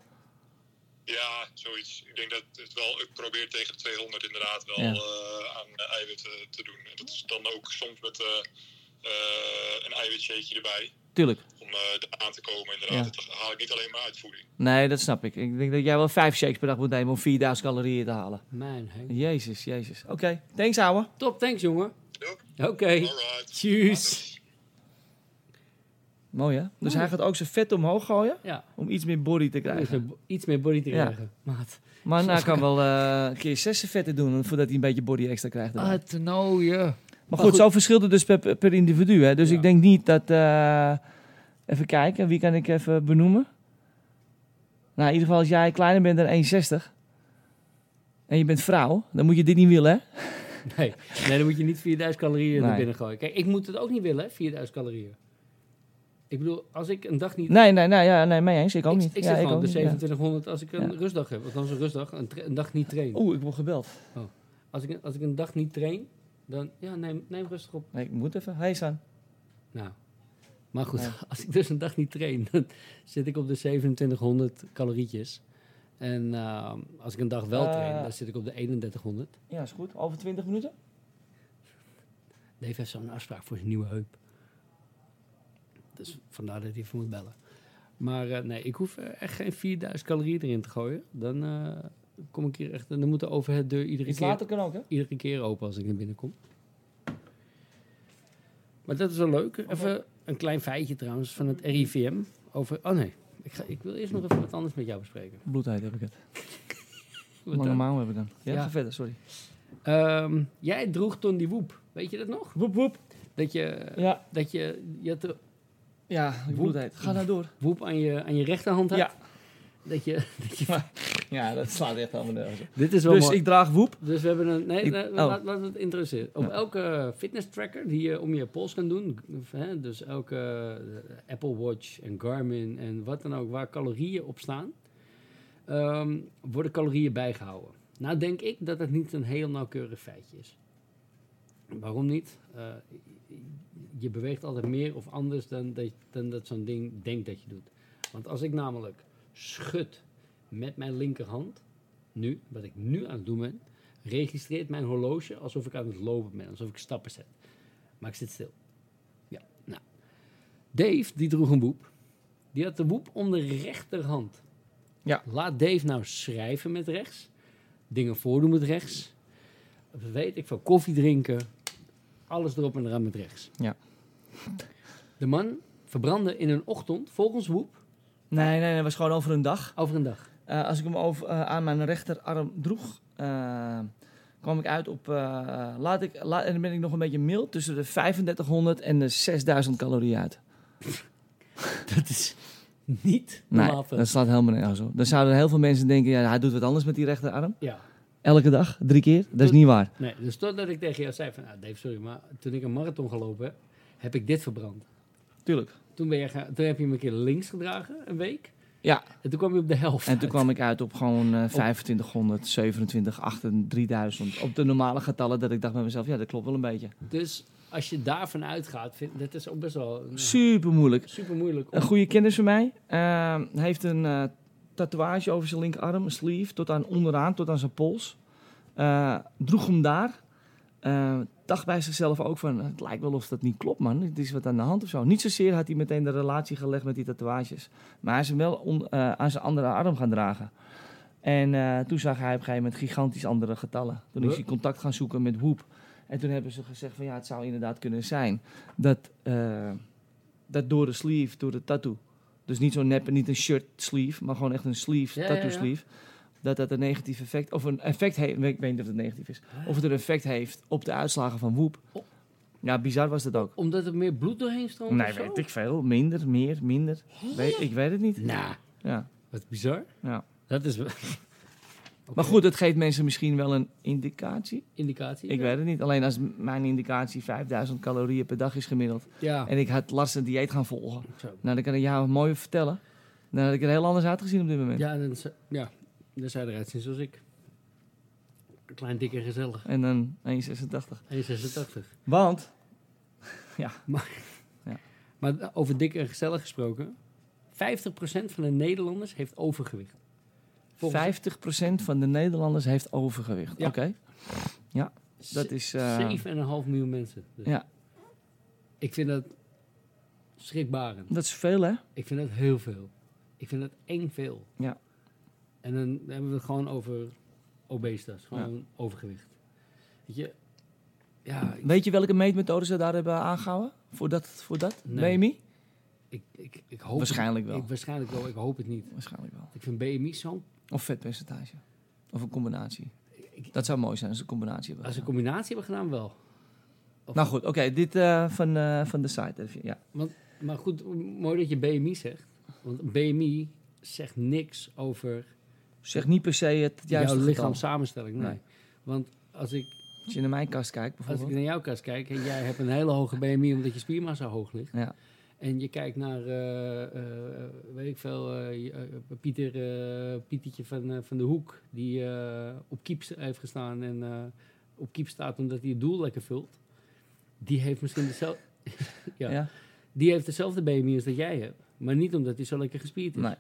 Ja, zoiets. Ik denk dat het wel, ik probeer tegen de 200 inderdaad wel Ja. eh, aan eiwitten te doen. En dat is dan ook soms met een eiwitshakeje erbij. Tuurlijk. Om eh er aan te komen inderdaad. Ja. Dat haal ik niet alleen maar uit voeding. Nee, dat snap ik. Ik denk dat jij wel vijf shakes per dag moet nemen om 4000 calorieën te halen. Mijn Henk. Jezus, jezus. Oké, thanks ouwe. Top, thanks jongen. Ja. Oké. Alright. Tjus. Mooi hè? Dus Mooi. hij gaat ook zijn vet omhoog gooien Ja, om iets meer body te iets krijgen. meer, iets meer body te Ja. krijgen. Maat. Maar hij kan wel eh, een keer zes vetten doen voordat hij een beetje body extra krijgt. Ah, toernooien. Maar Maar goed, goed. zo verschilt het dus per, per individu. Hè? Dus Ja. ik denk niet dat... eh, even kijken, wie kan ik even benoemen? Nou, in ieder geval als jij kleiner bent dan 1,60... en je bent vrouw, dan moet je dit niet willen, hè? Nee. nee, dan moet je niet 4000 calorieën Nee. naar binnen gooien. Kijk, ik moet het ook niet willen, hè, 4000 calorieën. Ik bedoel, als ik een dag niet... Nee, nee, nee, ja, nee mee eens. Ik ook ik, niet. ik ja, gewoon ook de niet, ja. 2700 als ik een Ja. rustdag heb. Althans een rustdag, een, een dag niet train. Oeh, ik word gebeld. Als ik, als ik een dag niet train, dan ja, neem, neem rustig op. Nee, ik moet even. Hey, San. Nou, maar goed, Ja. als ik dus een dag niet train, dan zit ik op de 2700 calorietjes. En eh, als ik een dag wel Eh. train, dan zit ik op de 3100. Ja, is goed. Over 20 minuten? Dave heeft zo'n afspraak voor zijn nieuwe heup. Dus vandaar dat hij even moet bellen. Maar eh, nee, ik hoef eh, echt geen 4000 calorieën erin te gooien. Dan kom ik hier echt... Dan moet de overhead deur iedere Iets keer, later kan ook, hè? iedere keer open als ik naar binnen kom. Maar dat is wel leuk. Even een klein feitje trouwens van het RIVM. Over... Oh nee, ik, ga, ik wil eerst nog even wat anders met jou bespreken. Bloedheid heb ik het. Wat Lange dan? mouw heb ik dan. Ja, Ja. ga verder, sorry. Ehm, jij droeg toen die woep. Weet je dat nog? Woep, woep. Dat je... Ja, Dat je, je had de ja, Woep. bloedheid. Ga nou door. woep aan je, aan je rechterhand had. Ja. Dat je, dat je Ja, dat slaat echt helemaal nergens op. Dit is wel Dus mooi. ik draag woep. Dus we hebben een... Nee, Ik- nee, oh. laat- laten we het introduceren. Op Ja. elke fitness tracker die je om je pols kan doen... Hè, dus elke eh, Apple Watch en Garmin en wat dan ook... waar calorieën op staan... ehm, worden calorieën bijgehouden. Nou denk ik dat het niet een heel nauwkeurig feitje is. Waarom niet? Eh, je beweegt altijd meer of anders dan dat, dan dat zo'n ding denkt dat je doet. Want als ik namelijk schud met mijn linkerhand, nu, wat ik nu aan het doen ben, registreert mijn horloge alsof ik aan het lopen ben, alsof ik stappen zet. Maar ik zit stil. Ja, nou. Dave, die droeg een woep. Die had de woep om de rechterhand. Ja. Laat Dave nou schrijven met rechts, dingen voordoen met rechts, weet ik veel, koffie drinken, alles erop en eraan met rechts. Ja. De man verbrandde in een ochtend, volgens Woep, Nee, nee, dat was gewoon over een dag. over een dag. Eh, als ik hem over, eh, aan mijn rechterarm droeg, eh, kwam ik uit op, laat ik, en dan ben ik nog een beetje mild, tussen de 3500 en de 6000 calorieën uit. Dat is niet normaal dat slaat helemaal nergens op. Dan zouden heel veel mensen denken, ja, hij doet wat anders met die rechterarm. Ja, Elke dag, drie keer. Dat is niet waar. nee, dus totdat ik tegen jou zei van, nou Dave, sorry, maar toen ik een marathon gelopen heb, heb ik dit verbrand. Tuurlijk. Toen, ben je toen heb je me een keer links gedragen, een week. Ja, En toen kwam je op de helft en toen uit. kwam ik uit op gewoon eh 2500, 27, 8, 3000. Op de normale getallen dat ik dacht bij mezelf, ja, dat klopt wel een beetje. Dus als je daarvan uitgaat, vind, dat is ook best wel Super moeilijk. super moeilijk. Een goede kennis van mij eh, heeft een eh, tatoeage over zijn linkerarm, een sleeve, tot aan onderaan, tot aan zijn pols. Eh, droeg hem daar. Dacht bij zichzelf ook van, het lijkt wel of dat niet klopt man, het is wat aan de hand of zo. Niet zozeer had hij meteen de relatie gelegd met die tatoeages, maar hij is hem wel on- eh, aan zijn andere arm gaan dragen. En eh, toen zag hij op een gegeven moment gigantisch andere getallen. Toen is hij contact gaan zoeken met Whoop. En toen hebben ze gezegd van ja, het zou inderdaad kunnen zijn dat, eh, dat door de sleeve, door de tattoo. Dus niet zo'n nep, niet een shirt sleeve, maar gewoon echt een sleeve, Ja, tattoo ja, ja. Dat dat een negatief effect, of een effect heeft, ik weet niet of het negatief is, of het een effect heeft op de uitslagen van. Oh. Ja, bizar was dat ook. Omdat er meer bloed doorheen stroomt Nee, of zo? weet ik veel. Minder, meer, minder. Weet, ik weet het niet. Nou, Ja, wat bizar. ja. Dat is wel- Maar goed, het geeft mensen misschien wel een indicatie. indicatie. Ik ja. weet het niet. Alleen als mijn indicatie 5000 calorieën per dag is gemiddeld. Ja, En ik had last een dieet gaan volgen. zo. Nou, dan kan ik jou mooi vertellen. Dan had ik er heel anders uitgezien op dit moment. Ja, dan, ja, dan zou je eruit zien zoals ik. Klein, dik en gezellig. En dan 1,86. 1,86. Want, Maar over dik en gezellig gesproken. 50% van de Nederlanders heeft overgewicht. Volgens- 50% van de Nederlanders heeft overgewicht. Ja. Oké. Ja, dat is... eh, 7,5 miljoen mensen. Dus ja, Ik vind dat schrikbarend. dat is veel, hè? Ik vind dat heel veel. Ik vind dat eng veel. Ja. En dan hebben we het gewoon over obesitas, gewoon overgewicht. Weet je, ja, Weet je welke meetmethode ze daar hebben aangehouden? Voor dat? Voor dat? Nee. BMI? ik, ik, ik hoop Waarschijnlijk het, wel. Ik, waarschijnlijk wel, ik hoop het niet. Waarschijnlijk wel. Ik vind BMI zo... Of vetpercentage. Of een combinatie. ik- Dat zou mooi zijn als ze een combinatie hebben. Als ze een combinatie hebben gedaan, wel. Of- Nou goed, oké. dit eh, van, eh, van de site. Even, ja. Maar goed, mooi dat je BMI zegt. Want BMI zegt niks over Zeg niet per se het juiste jouw lichaamssamenstelling. Nee. Nee. Want als ik, Als je naar mijn kast kijkt als ik bijvoorbeeld. naar jouw kast kijk en jij hebt een hele hoge BMI omdat je spiermassa hoog ligt. Ja. En je kijkt naar, eh, eh, weet ik veel, eh, Pieter, Pietertje van, van de Hoek, die op kiep heeft gestaan en op kiep staat omdat hij het doel lekker vult. Die heeft misschien dezelfde, ja, Ja. die heeft dezelfde BMI als dat jij hebt. Maar niet omdat hij zo lekker gespierd is. Nee.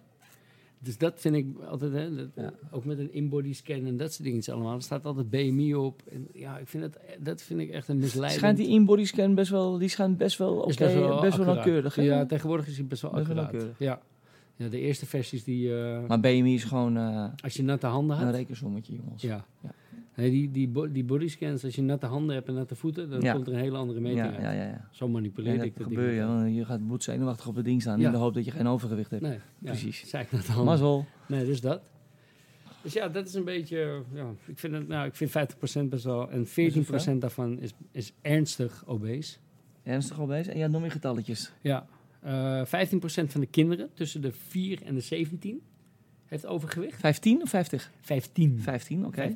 Dus dat vind ik altijd, hè, dat, Ja. ook met een inbody scan en dat soort dingen allemaal. Er staat altijd BMI op. En ja, ik vind dat, dat vind ik echt een misleidend. Schijnt die in-body scan best wel, die schijnt best wel oké, best wel, accuraat. nauwkeurig. hè? Ja, tegenwoordig is hij best wel Best wel accuraat. nauwkeurig. Ja. ja, de eerste versies die... eh, Maar BMI is gewoon eh, als je natte handen een had... rekensommetje, jongens. Ja. Ja. Nee, die, die, bo- die bodyscans, als je natte handen hebt en natte voeten... dan Ja. komt er een hele andere meting ja, uit. ja, ja. ja. Zo manipuleer Ja, ik dat dat gebeurt ding. je. gaat bloedzenuwachtig op het ding staan Ja. in de hoop dat je geen overgewicht hebt. Nee, ja, Precies. Ik natte handen. Mazzel. Nee, dus dat. Dus ja, dat is een beetje... Ja, ik, vind het, nou, ik vind 50% best wel... En 14% daarvan is, is ernstig obese. Ernstig bezig? En ja, noem je getalletjes. Ja. eh 15% van de kinderen tussen de 4 en de 17 heeft overgewicht. 15 of 50? 15. 15, oké. 15%.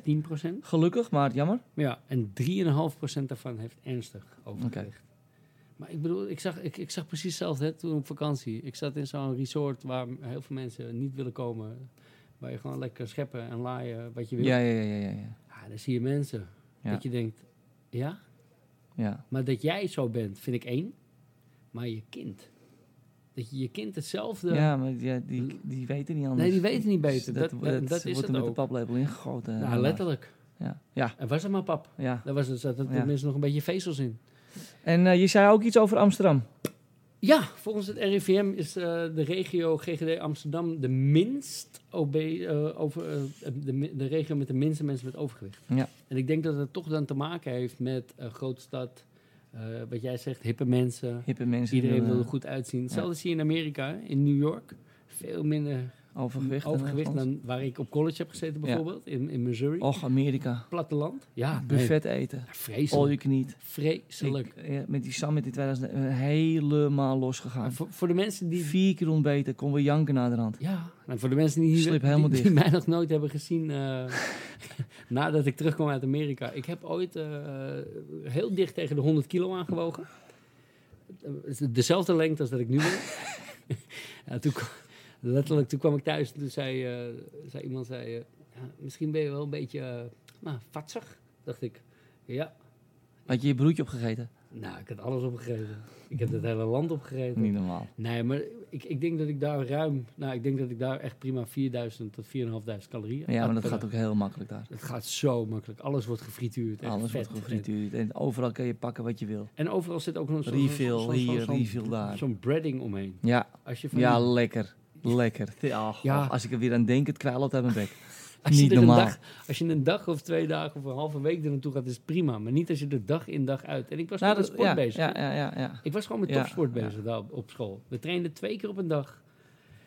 Gelukkig, maar jammer. Ja, en 3,5% daarvan heeft ernstig overgewicht. Maar ik bedoel, ik zag, ik, ik zag precies hetzelfde hè, toen op vakantie. Ik zat in zo'n resort waar heel veel mensen niet willen komen. Waar je gewoon lekker scheppen en laaien wat je wil. Ja, ja, ja, ja, ja, ja. Ja, dan zie je mensen. Ja. Dat je denkt, ja, ja. maar dat jij zo bent, vind ik één. Maar je kind. Dat je je kind hetzelfde... Ja, maar ja, die, die weten niet anders. Nee, die weten niet beter. Dus Dat, Dat- dat, dat- is wordt het er met ook. de paplepel ingegoten. nou, letterlijk. Ja. ja, En was er maar pap. ja. Daar was er, zaten Ja. tenminste nog een beetje vezels in. En eh, je zei ook iets over Amsterdam. Ja, volgens het RIVM is eh, de regio GGD Amsterdam de minst eh, over, de, de regio met de minste mensen met overgewicht. Ja. En ik denk dat het toch dan te maken heeft met een grote stad, eh, wat jij zegt, hippe mensen. Hippe mensen. Iedereen wil er eh, goed uitzien. Hetzelfde zie je in Amerika, in New York. Veel minder Overgewicht. en overgewicht dan waar ik op college heb gezeten Ja. bijvoorbeeld, in, in Missouri. Och, Amerika. Platteland. Ja, nee. Buffet eten. Ja, All vreselijk. you can eat. Vreselijk. Ik, ja, met die summit in 2000 eh, helemaal losgegaan. Voor, voor de mensen die Vier keer ontbeten, konden we janken naar de rand. Ja, nou, voor de mensen die, hier, Slip die, die dicht. mij nog nooit hebben gezien eh, nadat ik terugkwam uit Amerika. Ik heb ooit eh, heel dicht tegen de 100 kilo aangewogen. Dezelfde lengte als dat ik nu ben. ja, toen, letterlijk, toen kwam ik thuis en toen zei, eh, zei iemand, zei, eh, ja, misschien ben je wel een beetje eh nou, vatsig. Dacht ik, ja. Had je je broertje opgegeten? Nou, ik had alles opgegeten. Ik heb het hele land opgegeten. Niet normaal. Nee, maar ik, ik denk dat ik daar ruim, nou, ik denk dat ik daar echt prima 4000 tot 4500 calorieën. Ja, maar dat gaat ook heel makkelijk daar. Het gaat zo makkelijk. Alles wordt gefrituurd. Alles vet. wordt gefrituurd. En overal kan je pakken wat je wil. En overal zit ook nog zo'n Refill zo'n- zo'n- hier, refill daar. Zo'n breading omheen. Ja, Als je van ja lekker. Lekker. Ja, Ja. Als ik er weer aan denk, het kwijlt uit mijn bek. als je niet een normaal. dag, als je een dag of twee dagen of een halve week er naartoe gaat, is het prima. Maar niet als je er dag in dag uit. En ik was Nou, gewoon met sport ja, bezig. ja, ja, ja. Ik was gewoon met topsport bezig daar op, school. We trainden twee keer op een dag.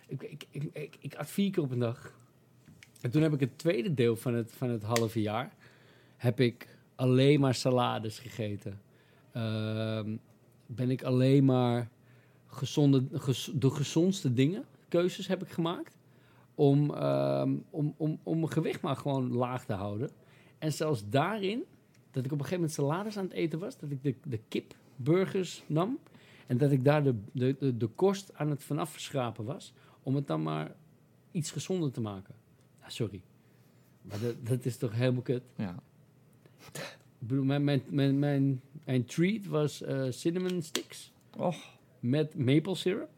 Ik, ik, ik, ik, ik at vier keer op een dag. En toen heb ik het tweede deel van het, van het halve jaar... heb ik alleen maar salades gegeten. Ehm, ben ik alleen maar gezonde, de gezondste dingen, keuzes heb ik gemaakt... om, ehm, om, om, om mijn gewicht maar gewoon laag te houden. En zelfs daarin, dat ik op een gegeven moment salades aan het eten was... dat ik de, de kipburgers nam... en dat ik daar de, de, de, de kost aan het vanaf verschrapen was... om het dan maar iets gezonder te maken. Ah, sorry. Maar dat, dat is toch helemaal kut? ja. Ik bedoel, mijn, mijn, mijn, mijn, mijn treat was eh, cinnamon sticks Och, met maple syrup.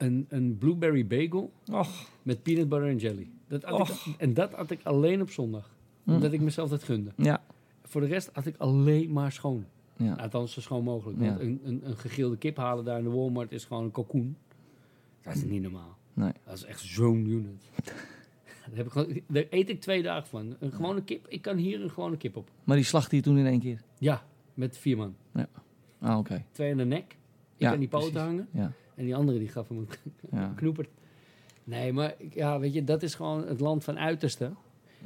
Een, een blueberry bagel och. met peanut butter en jelly. Dat ik, en dat had ik alleen op zondag. Hm. Omdat ik mezelf dat gunde. Ja. Voor de rest had ik alleen maar schoon. Ja. Althans, zo schoon mogelijk. Ja. Want een, een, een gegrilde kip halen daar in de Walmart is gewoon een kalkoen. Dat is niet normaal. Nee. Dat is echt zo'n unit. daar, heb ik gewoon, daar eet ik twee dagen van. Een gewone kip, ik kan hier een gewone kip op. Maar die slachtte je toen in één keer? Ja, met vier man. Ah, oké. Twee aan de nek. Ik Ja, aan die poten precies. hangen. Ja. En die andere die gaf hem een Ja. knoepert. Nee, maar ja, weet je, dat is gewoon het land van uiterste.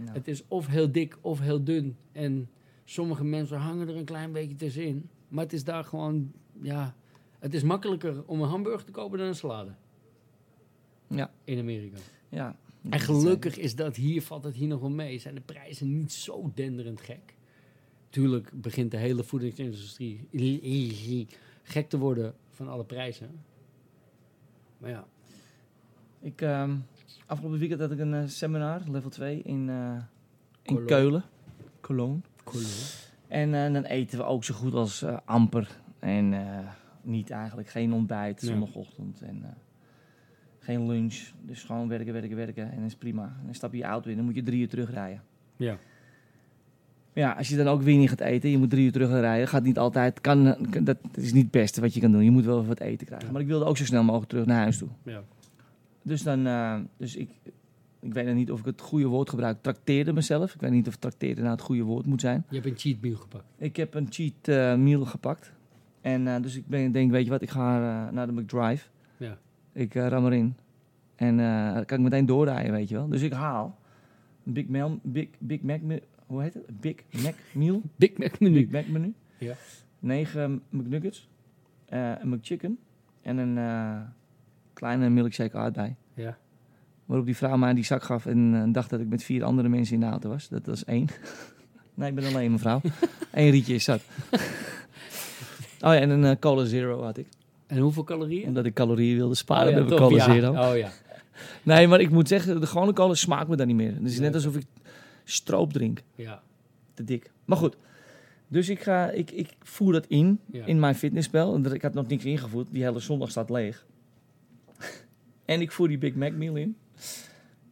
Ja. Het is of heel dik of heel dun. En sommige mensen hangen er een klein beetje tussenin. Maar het is daar gewoon, ja... Het is makkelijker om een hamburger te kopen dan een salade. Ja. In Amerika. Ja. En gelukkig is dat hier, valt het hier nog wel mee. Zijn de prijzen niet zo denderend gek. Tuurlijk begint de hele voedingsindustrie gek te worden van alle prijzen. Maar ja, Ik, ehm, afgelopen weekend had ik een eh, seminar, level 2, in, eh, in. Keulen. Cologne. En eh, dan eten we ook zo goed als amper. En eh, niet eigenlijk, geen ontbijt zondagochtend. En eh, geen lunch. Dus gewoon werken, werken, werken. En dat is prima. En dan stap je je auto in, dan moet je drie uur terugrijden. Ja. Ja, als je dan ook weer niet gaat eten, je moet drie uur terugrijden, gaat niet altijd, kan, kan- dat is niet het beste wat je kan doen. Je moet wel even wat eten krijgen. Maar ik wilde ook zo snel mogelijk terug naar huis toe. Ja. Dus dan, eh, dus ik, ik weet nog niet of ik het goede woord gebruik, trakteerde mezelf. Ik weet niet of trakteerde nou het goede woord moet zijn. Je hebt een cheat meal gepakt. Ik heb een cheat eh, meal gepakt. En eh, dus ik ben, denk, weet je wat, ik ga naar de McDrive. Ja. Ik ram erin. En dan kan ik meteen doorrijden, weet je wel. Dus ik haal een Big, Mel, Big, Big Mac, hoe heet het? Big Mac meal. Big Mac menu. Big Mac menu. Ja. 9 McNuggets. eh, een McChicken. En een eh, kleine milkshake aardbei. Ja. Waarop die vrouw mij die zak gaf en eh, dacht dat ik met vier andere mensen in de auto was. Dat was één. nee, ik ben alleen mevrouw. Eén rietje is zat. oh ja, en een Cola Zero had ik. En hoeveel calorieën? Omdat ik calorieën wilde sparen, Oh ja, heb ik Cola ja. Zero. Oh ja. Nee, maar ik moet zeggen, de gewone cola smaakt me dan niet meer. Het is net alsof ik stroop drink. Ja. Te dik. Maar goed. Dus ik, ga, ik, ik voer dat in, Ja. in mijn fitnessspel. En Ik had nog niks ingevoerd. Die hele zondag staat leeg. en ik voer die Big Mac meal in.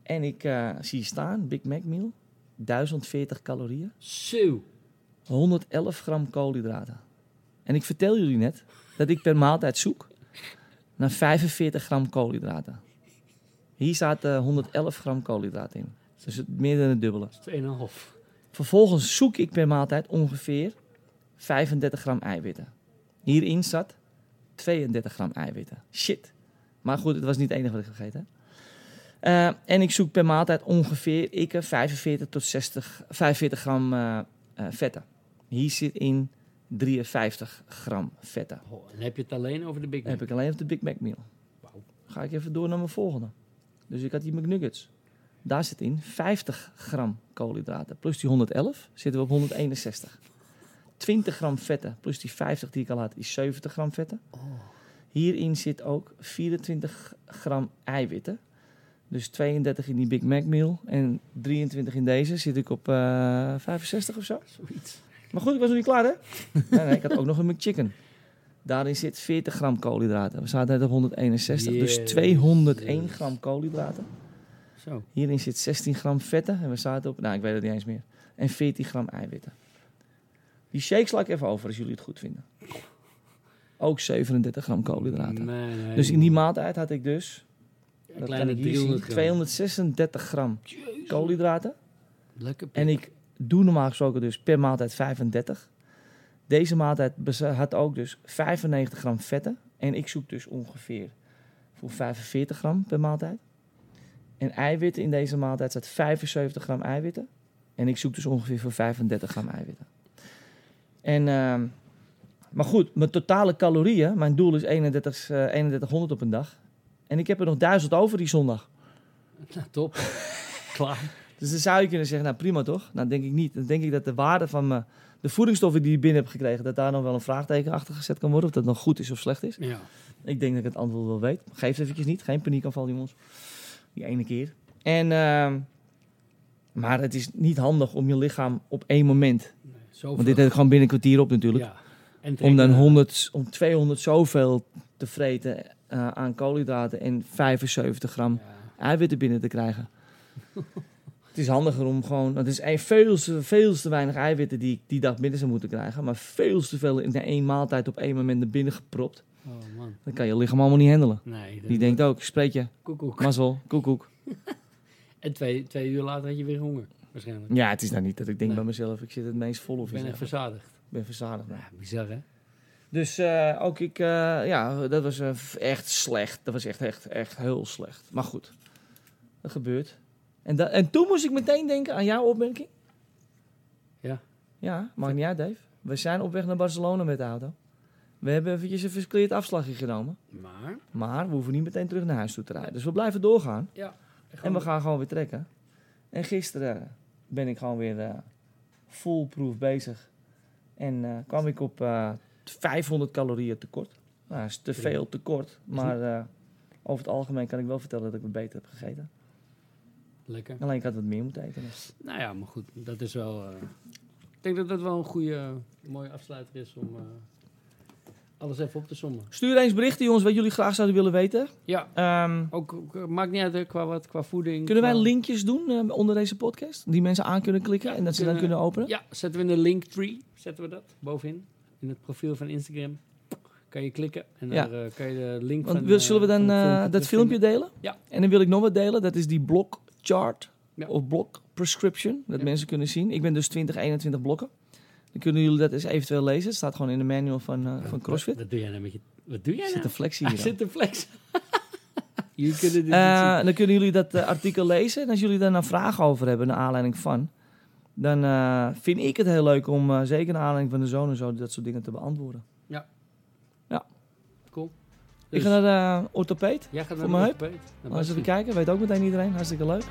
En ik eh, zie staan, Big Mac meal. 1040 calorieën. Zo. 111 gram koolhydraten. En ik vertel jullie net dat ik per maaltijd zoek naar 45 gram koolhydraten. Hier staat eh, 111 gram koolhydraten in. Dus het, meer dan het dubbele. 2,5. Vervolgens zoek ik per maaltijd ongeveer 35 gram eiwitten. Hierin zat 32 gram eiwitten. Shit. Maar goed, het was niet het enige wat ik gegeten. Eh, en ik zoek per maaltijd ongeveer ik, eh, 45 tot 60, 45 gram eh, eh, vetten. Hier zit in 53 gram vetten. Oh, en heb je het alleen over de Big Mac? heb ik alleen op de Big Mac meal. Ga ik even door naar mijn volgende. Dus ik had die McNuggets. Daar zit in 50 gram koolhydraten. Plus die 111 zitten we op 161. 20 gram vetten plus die 50 die ik al had is 70 gram vetten. Hierin zit ook 24 gram eiwitten. Dus 32 in die Big Mac meal en 23 in deze. Zit ik op eh 65 of zo. Zoiets. Maar goed, ik was nog niet klaar, hè? Nee, nee, ik had ook nog een McChicken. Daarin zit 40 gram koolhydraten. We zaten net op 161, dus Jezus. 201 gram koolhydraten. Zo. Hierin zit 16 gram vetten en we zaten op, nou ik weet het niet eens meer. En 14 gram eiwitten. Die shake sla ik even over als jullie het goed vinden. Ook 37 gram koolhydraten. Nee, nee, Dus in die maaltijd had ik dus, Een dat kleine kan ik hier zien, 300 gram. 236 gram koolhydraten. Lekker. En ik doe normaal gesproken dus per maaltijd 35. Deze maaltijd had ook dus 95 gram vetten. En ik zoek dus ongeveer voor 45 gram per maaltijd. En eiwitten in deze maaltijd staat 75 gram eiwitten. En ik zoek dus ongeveer voor 35 gram eiwitten. En, ehm, maar goed, mijn totale calorieën, mijn doel is 31, eh, 3100 op een dag. En ik heb er nog 1000 over die zondag. Nou, top. Klaar. Dus dan zou je kunnen zeggen, nou prima toch? Nou denk ik niet. Dan denk ik dat de waarde van me, de voedingsstoffen die ik binnen heb gekregen, dat daar nog wel een vraagteken achter gezet kan worden. Of dat nog goed is of slecht is. Ja. Ik denk dat ik het antwoord wel weet. Geef het eventjes niet. Geen paniekaanval jongens. Die ene keer. En, ehm, maar het is niet handig om je lichaam op één moment. Nee, zoveel. Want dit heb ik gewoon binnen een kwartier op natuurlijk. Ja. En Om dan naar- 100, om 200 zoveel te vreten eh, aan koolhydraten en 75 gram Ja. eiwitten binnen te krijgen. het is handiger om gewoon... Het is een, veel, te, veel te weinig eiwitten die ik die dag binnen zou moeten krijgen. Maar veel te veel in één maaltijd op één moment naar binnen gepropt. Oh man. Dan kan je lichaam allemaal niet handelen. Nee. Die denkt ook, spreek je, Koekoek. mazzel, koekoek. En twee, twee uur later had je weer honger. Waarschijnlijk. Ja, het is nou niet dat ik denk Nee. bij mezelf, ik zit het meest vol of Ik ben echt verzadigd. Ik ben verzadigd. nou. Ja, bizar hè? Dus eh, ook ik, eh, ja, dat was eh, echt slecht. Dat was echt, echt, echt heel slecht. Maar goed, dat gebeurt. En, da- en toen moest ik meteen denken aan jouw opmerking. Ja. Ja, maakt niet uit, Dave. We zijn op weg naar Barcelona met de auto. We hebben eventjes een verkeerd afslagje genomen. Maar... Maar we hoeven niet meteen terug naar huis toe te rijden. Dus we blijven doorgaan. Ja. En we gaan gewoon weer trekken. En gisteren ben ik gewoon weer eh foolproof bezig. En eh, kwam ik op eh 500 calorieën tekort. Nou, dat is te veel tekort. Maar eh, over het algemeen kan ik wel vertellen dat ik wat beter heb gegeten. Lekker. Alleen ik had wat meer moeten eten. Nou ja, maar goed. Dat is wel... eh, ik denk dat dat wel een goede, mooie afsluiter is om... alles even op te sommen. Stuur eens berichten, jongens, wat jullie graag zouden willen weten. Ja. Ehm, Ook, eh, maakt niet uit qua, wat, qua voeding. kunnen wij linkjes doen eh, onder deze podcast? Die mensen aan kunnen klikken Ja, en dat ze dan kunnen- openen? Ja, zetten we in de linktree. Zetten we dat bovenin. In het profiel van Instagram. Kan je klikken. En Ja. daar eh, kan je de link Want van... zullen we dan eh, dat filmpje delen? Ja. En dan wil ik nog wat delen. Dat is die blok chart. Ja. Of blok prescription. Dat Ja. mensen kunnen zien. Ik ben dus 20, 21 blokken. Dan kunnen jullie dat eens eventueel lezen. Het staat gewoon in de manual van, eh, van CrossFit. Wat, doe jij nou met je... Wat doe jij Er zit nou? een flexie Hij hier. zit een flex. Jullie kunnen dit niet zien. dan kunnen jullie dat eh, artikel lezen. En als jullie daar nou vragen over hebben, naar aanleiding van... Dan eh, vind ik het heel leuk om, zeker naar aanleiding van de zone en zo, dat soort dingen te beantwoorden. Cool. Ik Dus, ga naar de orthopeed. jij gaat naar de orthopeed. Nou, best we goed. kijken, weet ook meteen iedereen. Hartstikke leuk.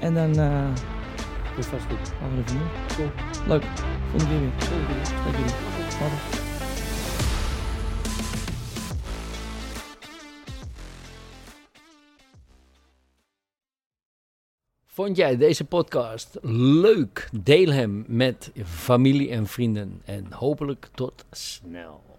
En dan eh Dat is vast goed. gaan we er vandoor. Cool. Leuk. Vond jij deze podcast leuk? Deel hem met familie en vrienden. En hopelijk tot snel.